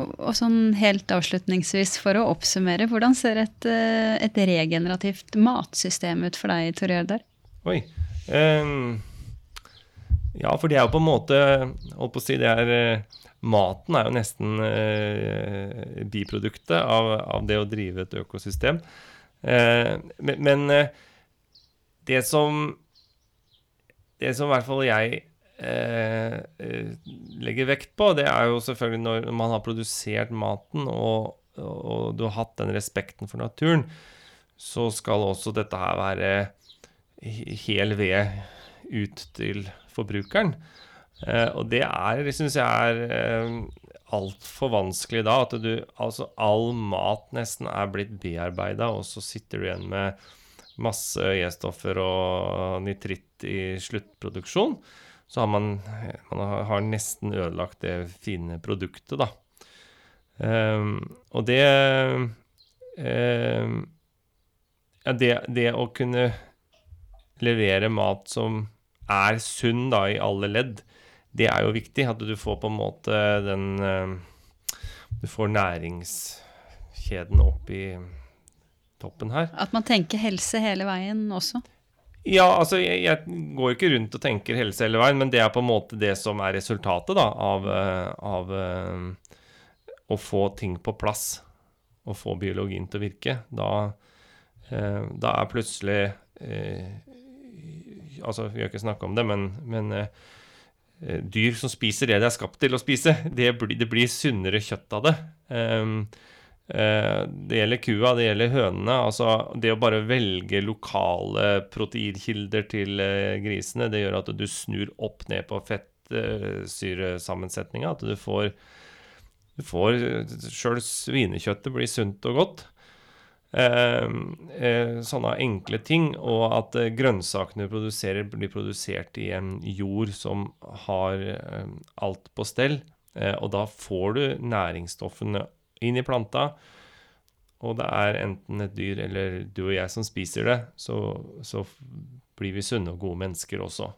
Og, sånn helt avslutningsvis, for å oppsummere, hvordan ser et, eh, et regenerativt matsystem ut for deg, Tor Jørdar? Oi. Um, ja, for det er jo på en måte Holdt på å si det er uh, Maten er jo nesten uh, biproduktet av, av, det å drive et økosystem. Uh, men, men det som Det som i hvert fall jeg Eh, eh, legger vekt på, det er jo selvfølgelig når man har produsert maten og, og, du har hatt den respekten for naturen, så skal også dette her være hel ved ut til forbrukeren. Eh, og det er, syns jeg er eh, altfor vanskelig da. At du, altså all mat nesten er blitt bearbeida, og så sitter du igjen med masse E-stoffer og nitritt i sluttproduksjon så har man, man har nesten ødelagt det fine produktet, da. Um, og det um, Ja, det, det, å kunne levere mat som er sunn da, i alle ledd, det er jo viktig. At du får på en måte den um, Du får næringskjeden opp i toppen her. At man tenker helse hele veien også? Ja, altså jeg, jeg, går ikke rundt og tenker helse hele veien, men det er på en måte det som er resultatet da, av, eh, av uh, å få ting på plass. og få biologien til å virke. Da, uh, da er plutselig Altså, vi har ikke snakka om det, men, men dyr som spiser det de er skapt til å spise, det blir, det blir sunnere kjøtt av det. Um, Eh, det gjelder kua, det gjelder hønene. Altså, det å bare velge lokale proteinkilder til eh, grisene, det gjør at du snur opp ned på fettsyresammensetninga. At du får, du får Sjøl svinekjøttet blir sunt og godt. Eh, sånne enkle ting. Og at grønnsakene du produserer, blir produsert i en jord som har alt på stell. og da får du næringsstoffene inn i planta, og det er enten et dyr eller du og jeg som spiser det, så, så blir vi sunne og gode mennesker også.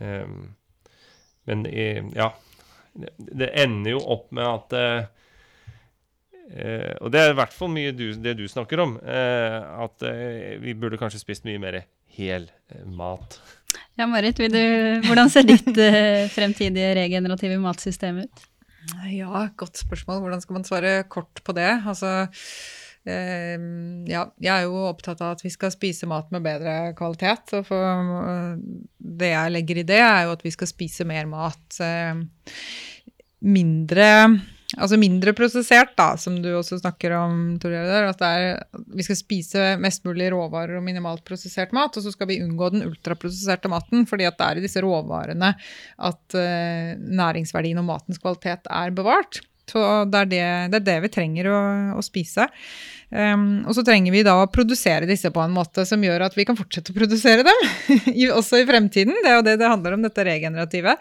Um, men ja Det ender jo opp med at uh, Og det er i hvert fall mye du, det du snakker om. Uh, at uh, vi burde kanskje spist mye mer hel mat. Ja, Marit, du, hvordan ser ditt fremtidige regenerative matsystem ut? Ja, godt spørsmål. Hvordan skal man svare kort på det? Altså, eh, ja, jeg er jo opptatt av at vi skal spise mat med bedre kvalitet. Og for, det jeg legger i det, er jo at vi skal spise mer mat eh, mindre Altså mindre prosessert, da, som du også snakker om, Torjeder, At er, vi skal spise mest mulig råvarer og minimalt prosessert mat, og så skal vi unngå den ultraprosesserte maten, fordi at det er i disse råvarene at uh, næringsverdien og matens kvalitet er bevart. Så det er det, det, er det vi trenger å, å spise. Um, og så trenger vi da å produsere disse på en måte som gjør at vi kan fortsette å produsere dem, også i fremtiden. Det er jo det det handler om, dette regenerative.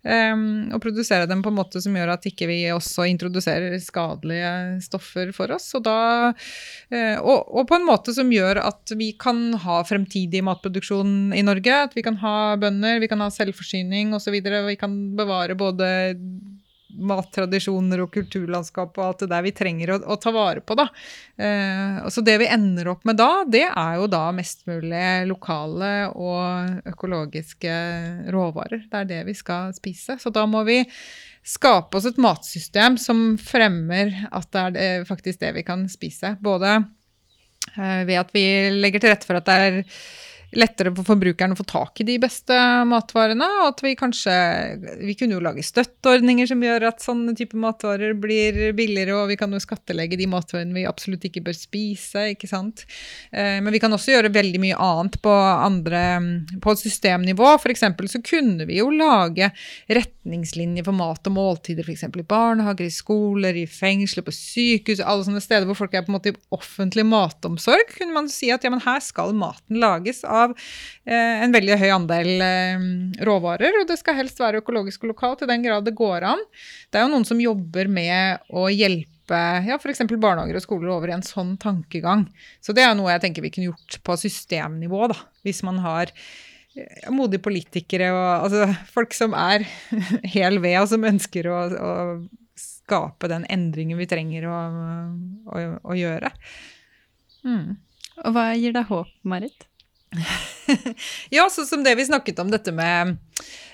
Um, og produsere dem på en måte som gjør at ikke vi også introduserer skadelige stoffer for oss. Og, da, uh, og, og, på en måte som gjør at vi kan ha fremtidig matproduksjon i Norge. At vi kan ha bønder, vi kan ha selvforsyning osv. Og, så og vi kan bevare både mattradisjoner og kulturlandskap og alt det der vi trenger å, å ta vare på. Da. Eh, så det vi ender opp med da, det er jo da mest mulig lokale og økologiske råvarer. Det er det vi skal spise. Så da må vi skape oss et matsystem som fremmer at det er det, faktisk det vi kan spise. Både eh, ved at vi legger til rette for at det er lettere for forbrukeren å få tak i de beste matvarene. Og at vi kanskje Vi kunne jo lage støtteordninger som gjør at sånne type matvarer blir billigere, og vi kan jo skattelegge de matvarene vi absolutt ikke bør spise, ikke sant. Eh, men vi kan også gjøre veldig mye annet på andre På systemnivå. Eksempel så kunne vi jo lage retningslinjer for mat og måltider, f.eks. i barnehager, i skoler, i fengsler, på sykehus, alle sånne steder hvor folk er på en måte i offentlig matomsorg. kunne man si at ja, men her skal maten lages av av eh, en veldig høy andel eh, råvarer, og det skal helst være økologisk og lokalt i den grad det går an. Det er jo noen som jobber med å hjelpe ja, f.eks. barnehager og skoler over i en sånn tankegang. Så det er noe jeg tenker vi kunne gjort på systemnivå, da, hvis man har eh, modige politikere og altså, folk som er hel ved, og som ønsker å, å skape den endringen vi trenger å, å, å gjøre. Mm. Og hva gir deg håp, Marit? ja, sånn som det vi snakket om, dette med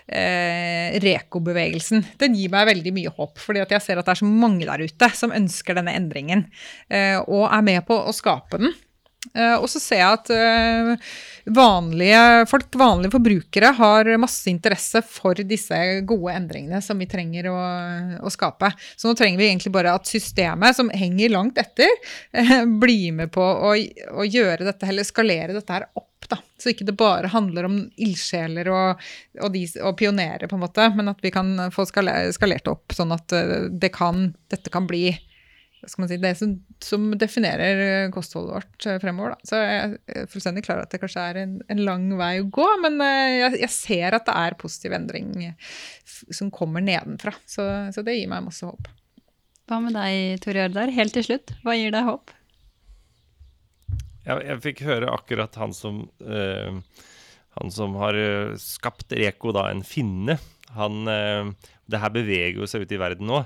eh, Reko-bevegelsen. Den gir meg veldig mye håp, fordi jeg ser at det er så mange der ute som ønsker denne endringen, eh, og er med på å skape den. Eh, og så ser jeg at eh, vanlige folk, vanlige forbrukere, har masse interesse for disse gode endringene som vi trenger å, å skape. Så nå trenger vi egentlig bare at systemet, som henger langt etter, blir med på å, å gjøre dette, eller skalere dette her opp. Da. Så ikke det bare handler om ildsjeler og, og, og pionerer, på en måte, men at vi kan få skalert opp, sånn at eh, det kan, dette kan bli si, det som, som, definerer eh, kostholdet vårt eh, fremover. Da. Så jeg er fullstendig klar over at det kanskje er en, en, lang vei å gå, men eh, jeg, jeg, ser at det er positiv endring som kommer nedenfra. Så, så det gir meg masse håp. Hva med deg, Tore Jørdar? Helt til slutt, hva gir deg håp? Jeg, jeg fikk høre akkurat han som, øh, han som har skapt Reko, da, en finne. Han, øh, det her beveger jo seg ut i verden nå.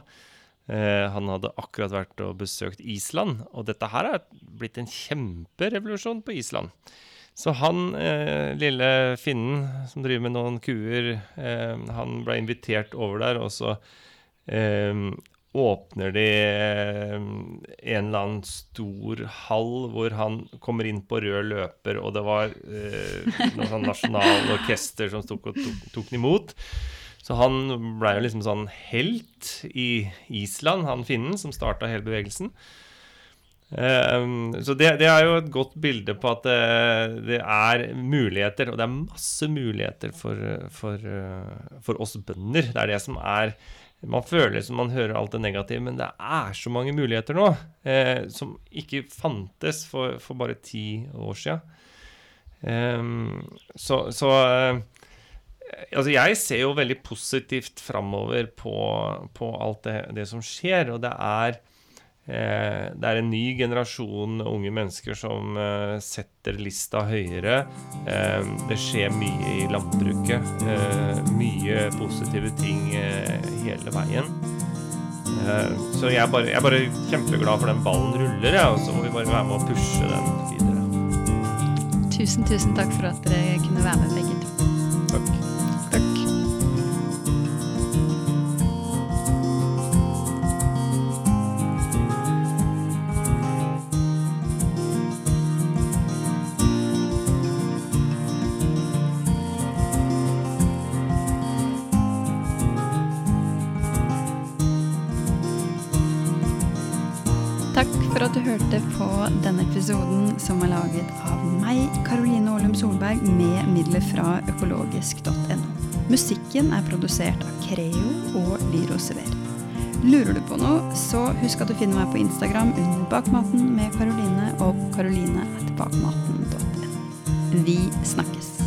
Eh, han hadde akkurat vært og besøkt Island, og dette her er blitt en kjemperevolusjon på Island. Så han eh, lille finnen som driver med noen kuer, eh, han ble invitert over der, og så eh, åpner de eh, en eller annen stor hall hvor han kommer inn på rød løper, og det var eh, noe sånn nasjonalorkester som tok, tok, tok den imot. Så han blei jo liksom sånn helt i Island, han finnen som starta hele bevegelsen. Um, så det, det, er jo et godt bilde på at det, det, er muligheter, og det er masse muligheter for, for, uh, for, oss bønder. Det er det som er Man føler som man hører alt det negative, men det er så mange muligheter nå eh, som ikke fantes for, for, bare ti år sia. Um, så, så uh, Altså, jeg ser jo veldig positivt framover på, på, alt det, det, som skjer. Og det er, eh, det er en ny generasjon unge mennesker som eh, setter lista høyere. Eh, det skjer mye i landbruket. Eh, mye positive ting eh, hele veien. Eh, så jeg er, bare, jeg er bare kjempeglad for den ballen ruller, ja, og så må vi bare være med å pushe den videre. Tusen, tusen takk for at dere kunne være med, begge episoden som er laget av meg, Karoline Aalum Solberg, med midler fra økologisk.no. Musikken er produsert av Creo og Lyro Sever. Lurer du på noe, så husk at du finner meg på Instagram under Bakmaten med Karoline og karoline.bakmaten.no. Vi snakkes.